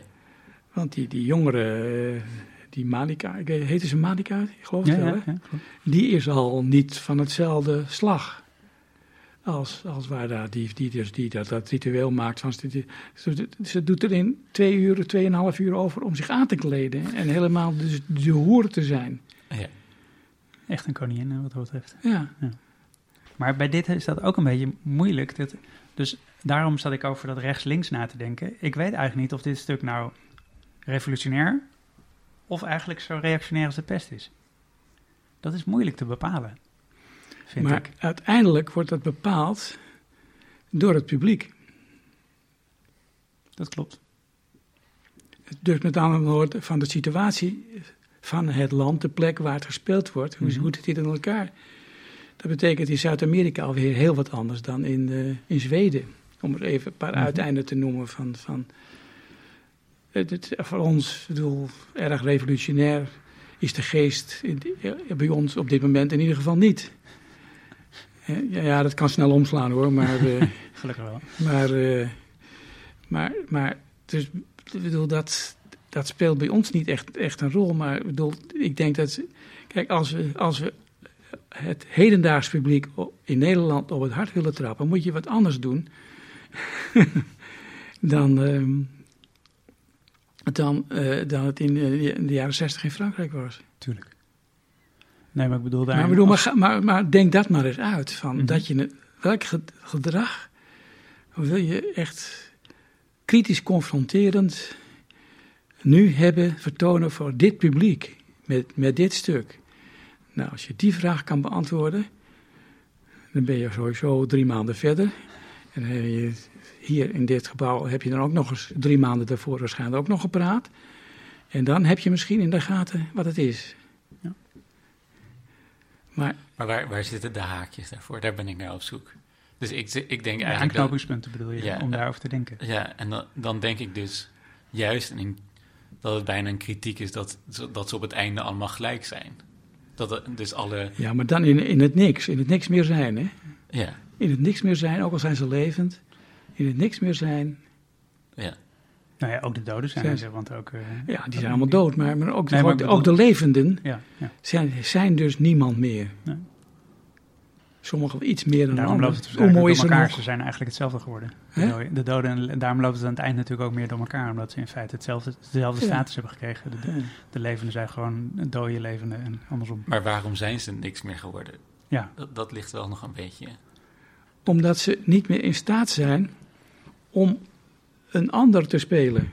Want die, die jongere, eh, die Malika, ik heette ze Malika? Ik geloof ja, het wel, ja, hè? ja. Die is al niet van hetzelfde slag als, als Warda, die, die, dus, die dat, dat ritueel maakt. Van, ze, doet er in twee uur, tweeënhalf uur over om zich aan te kleden. En helemaal dus de hoer te zijn. ja. Echt een koningin wat dat betreft. Ja, Maar bij dit is dat ook een beetje moeilijk. Dat, dus daarom zat ik over dat rechts-links na te denken. Ik weet eigenlijk niet of dit stuk nou revolutionair of eigenlijk zo reactionair als de pest is. Dat is moeilijk te bepalen, vind maar ik. uiteindelijk wordt dat bepaald door het publiek. Dat klopt. Dus met andere woorden, van de situatie van het land, de plek waar het gespeeld wordt, hoe, Mhm. hoe zit dit in elkaar? Dat betekent in Zuid-Amerika alweer heel wat anders dan in, eh, in Zweden. Om er even een paar Mhm. uiteinden te noemen van. van het, voor ons, ik bedoel, erg revolutionair is de geest in- eh, bij ons op dit moment in ieder geval niet. Ja, ja, dat kan snel omslaan hoor, maar. eh, Gelukkig wel. maar, eh, maar, maar dus, ik bedoel, dat, dat speelt bij ons niet echt, echt een rol. Maar ik bedoel, ik denk dat, kijk, als we, als we het hedendaags publiek in Nederland op het hart willen trappen, moet je wat anders doen dan, ehm, dan, eh, dan het in, eh, in de jaren zestig in Frankrijk was. Tuurlijk. Nee, maar ik bedoel daar... Maar, bedoel, maar, maar, maar denk dat maar eens uit. Van Mhm. dat je, welk ge- gedrag wil je echt kritisch confronterend nu hebben vertonen voor dit publiek, met, met dit stuk? Nou, als je die vraag kan beantwoorden, dan ben je sowieso drie maanden verder. En dan heb je, hier in dit gebouw heb je dan ook nog eens drie maanden daarvoor waarschijnlijk ook nog gepraat. En dan heb je misschien in de gaten wat het is. Ja. Maar Maar waar, waar zitten de haakjes daarvoor? Daar ben ik naar op zoek. Dus ik, ik denk Ja, eigenlijk... dat- aanknopingspunten bedoel je, Ja. om daarover te denken. Ja, en dan, dan denk ik dus juist in, dat het bijna een kritiek is dat, dat ze op het einde allemaal gelijk zijn. Dat het, dus alle... ja, maar dan in, in het niks, in het niks meer zijn. Hè? Ja, In het niks meer zijn, ook al zijn ze levend. In het niks meer zijn. ja. Nou ja, ook de doden zijn Zijn- er, want ook... eh, Ja, die zijn allemaal dood, maar, maar, ook, Nee, maar ook, ik ook de levenden Ja, ja. zijn, zijn dus niemand meer. Nee. Sommigen iets meer dan Daarom anderen. loopt het Hoe mooi is door er elkaar. nog? Ze zijn eigenlijk hetzelfde geworden. De doden- De doden, en daarom loopt het aan het eind natuurlijk ook meer door elkaar. Omdat ze in feite hetzelfde, dezelfde Ja. status hebben gekregen. De, de levenden zijn gewoon dode levenden en andersom. Maar waarom zijn ze niks meer geworden? Ja, Dat, dat ligt wel nog een beetje... Omdat ze niet meer in staat zijn om een ander te spelen.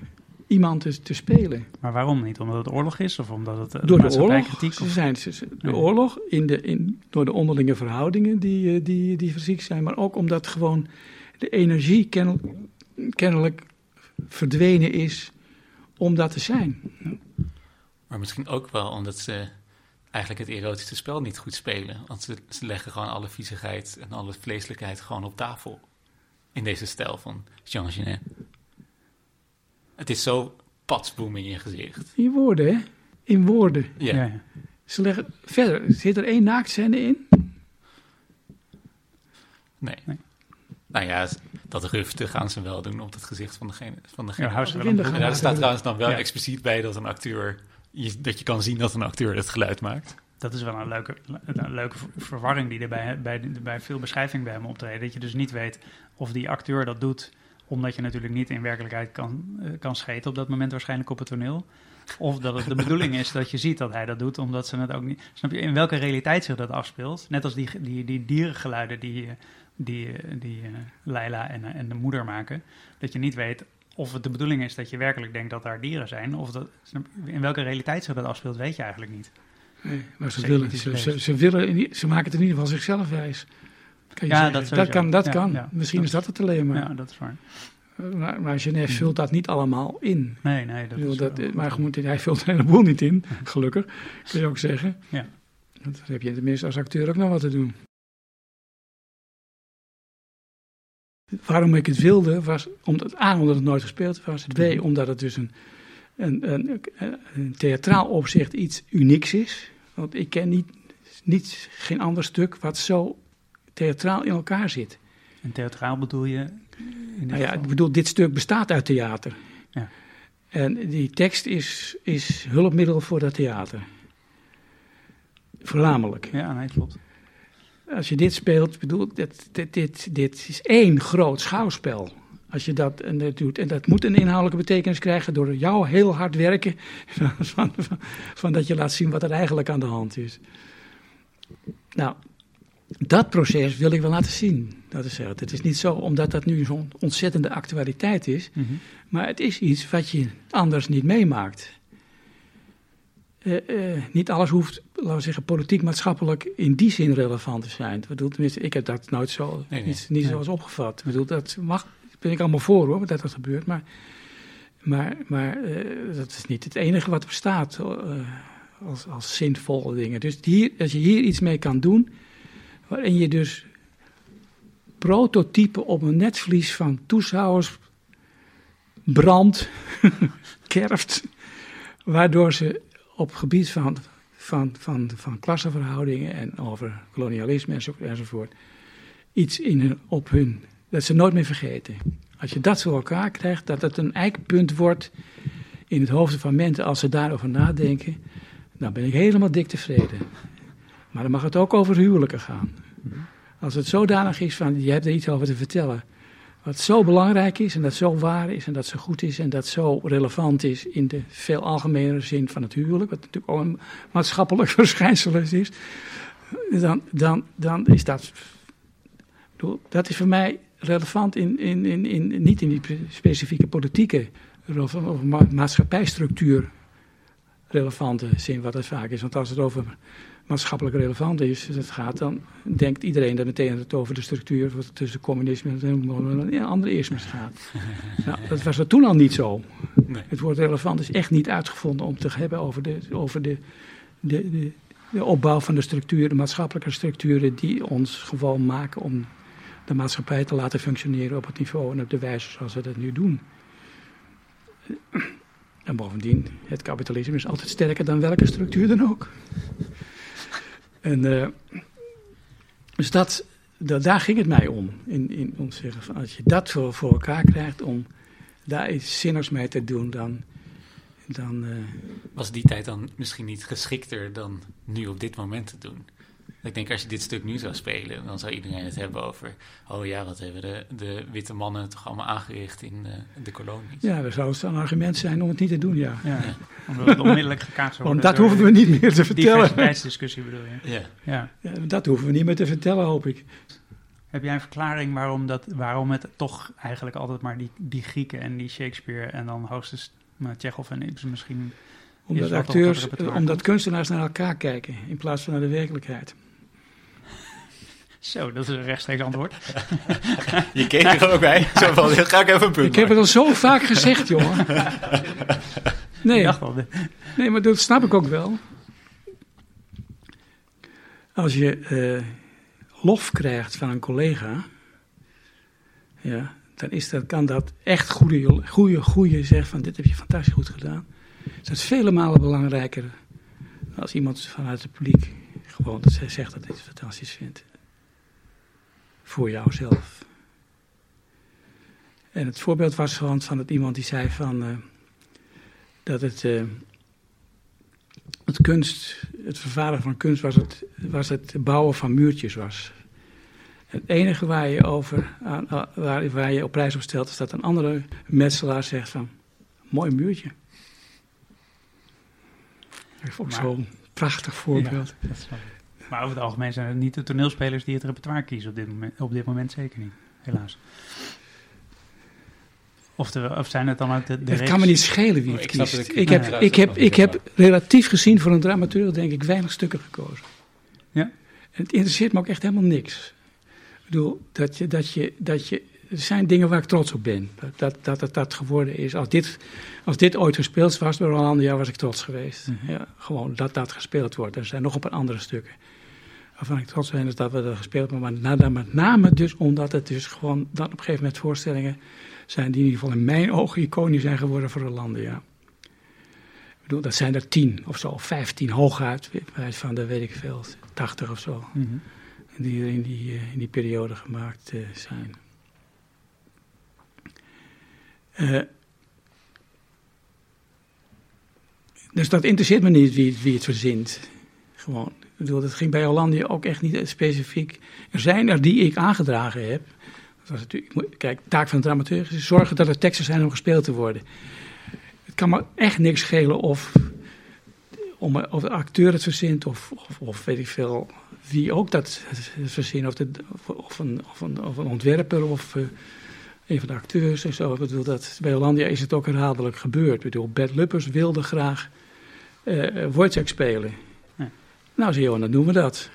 Iemand te, te spelen. maar waarom niet? Omdat het oorlog is? Of omdat het eh, Door de oorlog. Ze zijn, ze- ze- de Nee. oorlog, in de, in, door de onderlinge verhoudingen die, eh, die, die fysiek zijn. Maar ook omdat gewoon de energie kennel- kennelijk verdwenen is om dat te zijn. Maar misschien ook wel omdat ze eigenlijk het erotische spel niet goed spelen. Want ze, ze leggen gewoon alle viezigheid en alle vleeselijkheid gewoon op tafel. In deze stijl van Jean Genet. Het is zo patsboom in je gezicht. In woorden, hè? In woorden. Ja, ja. Ze leggen verder. Zit er één naaktscène in? nee. Nee. Nou ja, dat rufte gaan ze wel doen op het gezicht van degene. Van degene. Ja, ze daar staat trouwens dan wel Ja. expliciet bij dat een acteur... dat je kan zien dat een acteur het geluid maakt. Dat is wel een leuke, een leuke ver- verwarring die er bij, bij, bij veel beschrijving bij hem optreden. Dat je dus niet weet of die acteur dat doet omdat je natuurlijk niet in werkelijkheid kan, eh, kan scheten op dat moment waarschijnlijk op het toneel. Of dat het de bedoeling is dat je ziet dat hij dat doet, omdat ze het ook niet... Snap je, in welke realiteit zich dat afspeelt? Net als die, die, die dierengeluiden die, die, die eh, Leila en, eh, en de moeder maken. Dat je niet weet of het de bedoeling is dat je werkelijk denkt dat daar dieren zijn. Of dat, in welke realiteit zich dat afspeelt, weet je eigenlijk niet. Nee, maar ze, Zeker willen, ze, ze, ze willen, ze maken het in ieder geval zichzelf wijs. Kan je Ja, dat dat, kan. Dat Ja, kan. ja. Misschien Dat- is dat het alleen maar. Ja, dat is waar. Maar, maar Geneviève vult dat niet allemaal in. Nee, nee, dat bedoel, is dat, maar goed, hij vult een heleboel niet in, gelukkig, kun je ook zeggen. Ja. Dan heb je tenminste als acteur ook nog wat te doen. Waarom ik het wilde, was omdat, A, omdat het nooit gespeeld was. B, omdat het dus een, een, een, een theatraal opzicht iets unieks is. Want ik ken niet, niet, geen ander stuk wat zo theatraal in elkaar zit. En theatraal bedoel je? In Nou ja, ik bedoel, dit stuk bestaat uit theater. Ja. En die tekst is, is hulpmiddel voor dat theater. Voornamelijk. ja, nee, klopt. Als je dit speelt, ik bedoel, dit, dit, dit, dit is één groot schouwspel. Als je dat, en dat doet. En dat moet een inhoudelijke betekenis krijgen door jou heel hard werken. Van, van, van dat je laat zien wat er eigenlijk aan de hand is. Nou, dat proces wil ik wel laten zien. Dat is het. Het is niet zo omdat dat nu zo'n ontzettende actualiteit is. Mhm. Maar het is iets wat je anders niet meemaakt. Eh, eh, niet alles hoeft, laten we zeggen, politiek-maatschappelijk in die zin relevant te zijn. Ik bedoel, tenminste, ik heb dat nooit zo, Nee, nee. niet, niet Nee. zo als opgevat. Ik bedoel, dat mag, daar ben ik allemaal voor hoor, dat dat gebeurt. Maar, maar, maar eh, dat is niet het enige wat bestaat eh, als, als zinvolle dingen. Dus hier, als je hier iets mee kan doen, waarin je dus prototypen op een netvlies van toeschouwers brandt, kerft, waardoor ze op gebied van, van, van, van klassenverhoudingen en over kolonialisme enzo- enzovoort, iets in hun, op hun, dat ze nooit meer vergeten. Als je dat voor elkaar krijgt, dat het een eikpunt wordt in het hoofd van mensen als ze daarover nadenken, dan ben ik helemaal dik tevreden. Maar dan mag het ook over huwelijken gaan. Als het zodanig is van, je hebt er iets over te vertellen, wat zo belangrijk is en dat zo waar is en dat zo goed is en dat zo relevant is in de veel algemenere zin van het huwelijk, wat natuurlijk ook een maatschappelijk verschijnsel is, dan, dan, dan is dat, dat is voor mij relevant in, in, in, in, niet in die specifieke politieke over ma maatschappijstructuur relevante zin, wat het vaak is. Want als het over maatschappelijk relevant is, het gaat, dan denkt iedereen dat meteen het over de structuur tussen communisme en andere ismes gaat. nou, dat was er toen al niet zo. Nee. Het woord relevant is echt niet uitgevonden om te hebben over de, over de, de, de, de opbouw van de structuren, de maatschappelijke structuren die ons gewoon maken om de maatschappij te laten functioneren op het niveau en op de wijze zoals we dat nu doen. En bovendien, het kapitalisme is altijd sterker dan welke structuur dan ook. En, uh, dus dat, dat, daar ging het mij om. In, in, om te zeggen, van als je dat voor, voor elkaar krijgt, om daar iets zinnigs mee te doen, dan. dan uh, Was die tijd dan misschien niet geschikter dan nu op dit moment te doen? Ik denk als je dit stuk nu zou spelen, dan zou iedereen het hebben over. Oh ja, wat hebben de, de witte mannen toch allemaal aangericht in de, de kolonies? Ja, dat zou een argument zijn om het niet te doen, ja. ja. Omdat het onmiddellijk gekaatst wordt. Want dat hoeven we niet meer te vertellen. Diversiteitsdiscussie bedoel je? Ja. ja. ja. Dat hoeven we niet meer te vertellen, hoop ik. Heb jij een verklaring waarom, dat, waarom het toch eigenlijk altijd maar die, die Grieken en die Shakespeare en dan hoogstens maar Tsjechov en Ibsen misschien... Omdat acteurs, omdat kunstenaars naar elkaar kijken in plaats van naar de werkelijkheid. Zo, dat is een rechtstreeks antwoord. Je keek er ook bij. Zo van, ga ik even een punt Ik heb het al zo vaak gezegd, jongen. Nee, nee, maar dat snap ik ook wel. Als je uh, lof krijgt van een collega, ja, dan is dat, kan dat echt goede, goede, goede zeggen van dit heb je fantastisch goed gedaan. Dat is vele malen belangrijker als iemand vanuit het publiek gewoon dat zij zegt dat hij het fantastisch vindt voor jouzelf. En het voorbeeld was van, van het iemand die zei van, uh, dat het, uh, het kunst, het vervaardigen van kunst was het, was het bouwen van muurtjes was. Het enige waar je, over, waar, waar je op prijs op stelt, is dat een andere metselaar zegt van, mooi muurtje. Dat vond ik zo'n prachtig voorbeeld. Ja, maar over het algemeen zijn het niet de toneelspelers die het repertoire kiezen op dit moment, op dit moment zeker niet, helaas. Of, de, of zijn het dan ook de, de Het kan me niet schelen wie het oh, kiest. Ik, ik, heb, ik, heb, ik heb relatief gezien voor een dramaturg denk ik weinig stukken gekozen. Ja? En het interesseert me ook echt helemaal niks. Ik bedoel, dat je, dat je, dat je, er zijn dingen waar ik trots op ben. Dat dat, dat, dat geworden is. Als dit, als dit ooit gespeeld was door Rolanda, was ik trots geweest. Mm -hmm. ja, gewoon dat dat gespeeld wordt. Er zijn nog een paar andere stukken waarvan ik trots ben is dat we er gespeeld hebben. Maar met name dus omdat het dus gewoon dan op een gegeven moment voorstellingen zijn die in ieder geval in mijn ogen iconisch zijn geworden voor de landen, ja. Ik bedoel, dat zijn er tien of zo, vijftien hooguit, van de weet ik veel, tachtig of zo. Mm -hmm. Die er in die, uh, in die periode gemaakt uh, zijn. Uh, dus dat interesseert me niet wie, wie het verzint. Gewoon. Ik bedoel, dat ging bij Hollandia ook echt niet specifiek. Er zijn er die ik aangedragen heb. Dat was natuurlijk, kijk, taak van de dramaturg is zorgen dat er teksten zijn om gespeeld te worden. Het kan me echt niks schelen of, om, of de acteur het verzint of, of, weet ik veel wie ook dat verzint. Of, de, of, een, of, een, of een ontwerper of uh, een van de acteurs en zo. Ik bedoel, dat, bij Hollandia is het ook herhaaldelijk gebeurd. Ik bedoel, Bert Luppers wilde graag uh, spelen. Nou, zei Johan, dan doen we dat.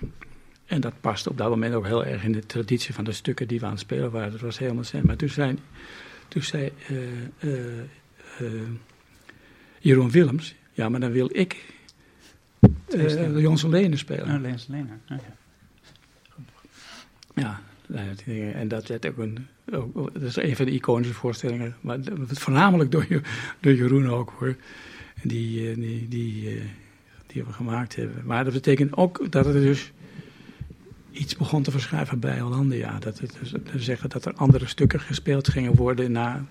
En dat past op dat moment ook heel erg in de traditie van de stukken die we aan het spelen waren. Dat was helemaal zin. Maar toen zei, toen zei uh, uh, uh, Jeroen Willems, ja, maar dan wil ik uh, Jons Lenen spelen. Oh, ja. Ja, en dat werd ook een, ook, dat is een van de iconische voorstellingen, maar voornamelijk door, door Jeroen ook hoor. Die, die, die, die we gemaakt hebben. Maar dat betekent ook dat het dus iets begon te verschuiven bij Hollandia. Dat het dus, zeggen dat er andere stukken gespeeld gingen worden na,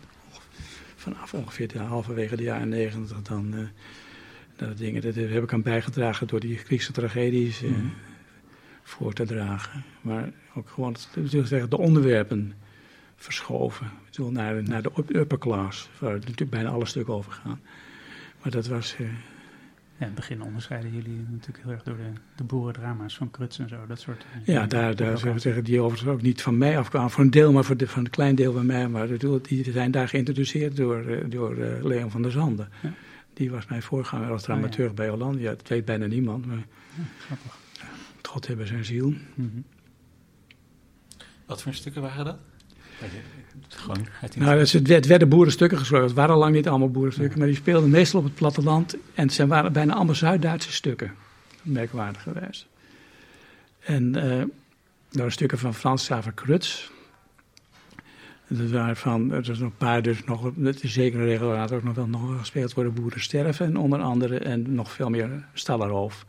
vanaf ongeveer de halverwege de jaren negentig. Dan, uh, dat dingen, dat heb ik aan bijgedragen door die Griekse tragedies uh, mm. voor te dragen. Maar ook gewoon zeggen, de onderwerpen verschoven. Naar, naar de upper class, waar natuurlijk bijna alle stukken over gaan. Maar dat was... Uh, Ja, in het begin onderscheiden jullie natuurlijk heel erg door de, de boerendrama's van Kruts en zo, dat soort. Ja, daar, daar zullen we zeggen, die overigens ook niet van mij afkwamen, voor een deel, maar voor de, van een klein deel van mij. Maar bedoel, die zijn daar geïntroduceerd door, eh, door uh, Leon van der Zanden. Ja. Die was mijn voorganger als dramaturg ja. bij Hollandia. Dat weet bijna niemand, maar Ja, grappig. God hebben zijn ziel. Mhm. Wat voor stukken waren dat? Gewoon Nou, dus het, werd- het werden boerenstukken geschreven. Het waren al lang niet allemaal boerenstukken, Ja. maar die speelden meestal op het platteland. En zijn, waren bijna allemaal Zuid-Duitse stukken. Merkwaardig geweest. En er waren stukken van Frans Xaver Kruts. Dat waren van, er zijn nog een paar, dus nog, het is zeker een regel, er ook nog wel nog gespeeld worden Boeren sterven, en onder andere, en nog veel meer Stallerhof.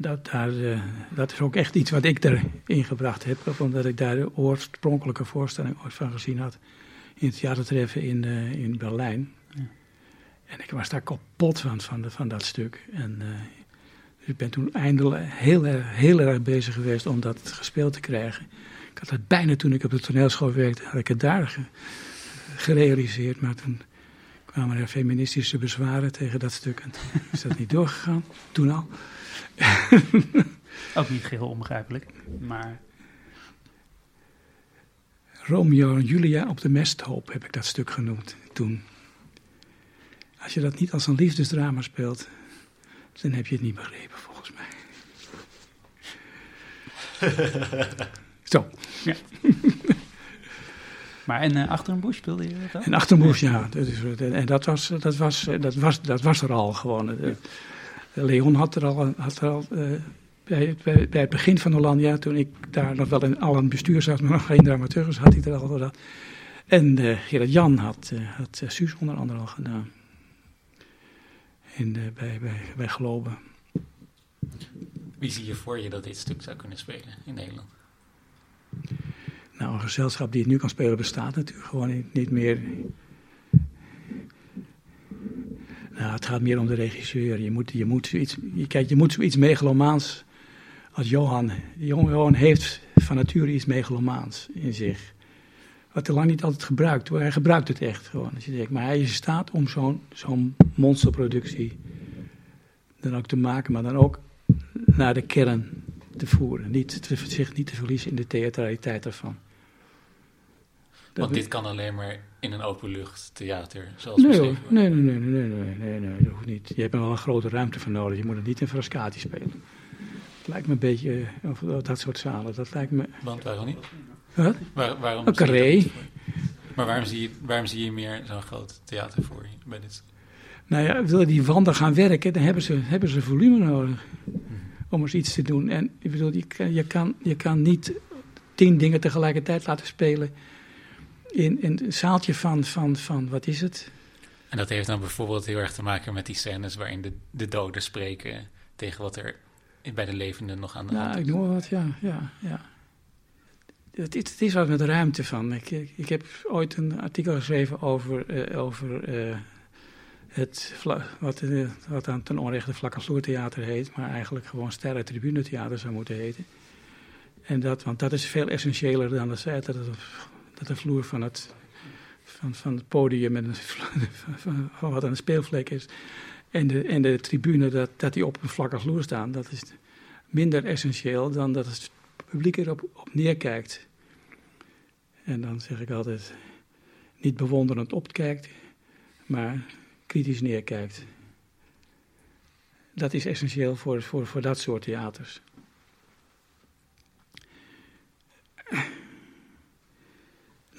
Dat, daar, eh, dat is ook echt iets wat ik erin gebracht heb, omdat ik daar de oorspronkelijke voorstelling ooit van gezien had in het theatertreffen in, eh, in Berlijn. Ja. En ik was daar kapot van, van, van dat stuk. En eh, dus ik ben toen eindelijk heel, erg- heel erg bezig geweest om dat gespeeld te krijgen. Ik had het bijna toen ik op de toneelschool werkte, had ik het daar ge- gerealiseerd. Maar toen kwamen er feministische bezwaren tegen dat stuk. En toen is dat niet doorgegaan, toen al. Ook niet geheel onbegrijpelijk, maar Romeo en Julia op de mesthoop heb ik dat stuk genoemd toen. Als je dat niet als een liefdesdrama speelt, dan heb je het niet begrepen volgens mij. Zo, Maar en eh, achter een bush speelde je dat ook? en Achtermoes, ja. Dat is, en dat was, dat, was, dat, was, dat was er al gewoon. Eh, Leon had er al, had er al eh, bij, bij, bij het begin van Hollandia, toen ik daar nog wel in al bestuur zat, maar nog geen dramaturgus, had hij er al gedaan. En eh Gerard Jan had, eh, had Suus onder andere al gedaan. In, de, bij, bij, bij Globen. Wie zie je voor je dat dit stuk zou kunnen spelen in Nederland? Nou, een gezelschap die het nu kan spelen bestaat natuurlijk gewoon niet, niet meer. Nou, het gaat meer om de regisseur. Je moet, je moet, zoiets, je, kijk, je moet zoiets megalomaans als Johan. Johan heeft van nature iets megalomaans in zich. Wat hij lang niet altijd gebruikt. hoor. Hij gebruikt het echt gewoon. Als je denkt. Maar hij is in staat om zo'n zo'n monsterproductie dan ook te maken. Maar dan ook naar de kern te voeren. Niet te, zich niet te verliezen in de theatraliteit ervan. Want dit kan alleen maar in een openlucht theater, zoals Nee, nee, nee, nee, nee, nee, nee, nee, dat hoeft niet. Je hebt er wel een grote ruimte voor nodig. Je moet het niet in Frascati spelen. Het lijkt me een beetje, eh, of of dat soort zalen, dat lijkt me... Want waarom niet? Wat? Waar, waarom Een carré. Maar waarom zie, je, waarom zie je meer zo'n groot theater voor je bij dit? Nou ja, willen die wanden gaan werken, dan hebben ze, hebben ze volume nodig om eens iets te doen. En ik bedoel, je kan, je kan niet tien dingen tegelijkertijd laten spelen in, in een zaaltje van, van, van, wat is het? En dat heeft dan bijvoorbeeld heel erg te maken met die scènes waarin de, de doden spreken tegen wat er bij de levenden nog aan de Nou, hand ik is. noem maar wat, ja, ja, ja. Het, is- het is wat met ruimte van. Ik, ik, ik heb ooit een artikel geschreven over, eh, over eh, het, wat, eh, wat dan ten onrechte vlakke vloertheater heet, maar eigenlijk gewoon sterren tribunetheater zou moeten heten. En dat, want dat is veel essentiëler dan dat, zij- dat, het- dat de vloer van het, van, van het podium en van, van, wat een speelvlek is. En de, en de tribune, dat, dat die op een vlakke vloer staan, dat is minder essentieel dan dat het publiek erop op neerkijkt. En dan zeg ik altijd, niet bewonderend opkijkt, maar kritisch neerkijkt. Dat is essentieel voor, voor, voor dat soort theaters.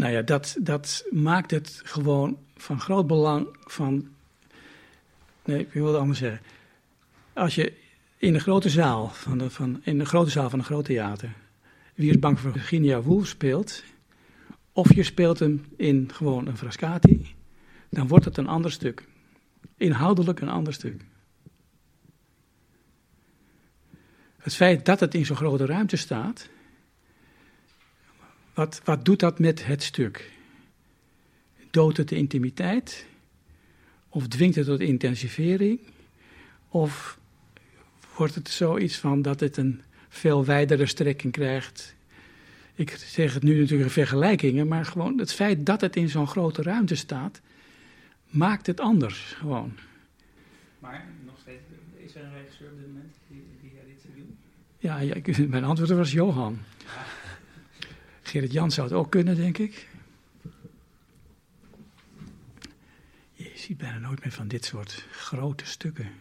Nou ja, dat, dat maakt het gewoon van groot belang van. Nee, ik wil het anders zeggen. Als je in de grote zaal van, de, van, in de grote zaal van een groot theater. Wie is bang Virginia Woolf speelt. Of je speelt hem in gewoon een Frascati. Dan wordt het een ander stuk. Inhoudelijk een ander stuk. Het feit dat het in zo'n grote ruimte staat. Wat, wat doet dat met het stuk? Doodt het de intimiteit? Of dwingt het tot intensivering? Of wordt het zoiets van dat het een veel wijdere strekking krijgt? Ik zeg het nu natuurlijk in vergelijkingen, maar gewoon het feit dat het in zo'n grote ruimte staat, maakt het anders gewoon. Maar nog steeds, Is er een regisseur op dit moment die, die dit zou doen? Ja, ja mijn antwoord was Johan. Gerrit Jan zou het ook kunnen, denk ik. Je ziet bijna nooit meer van dit soort grote stukken.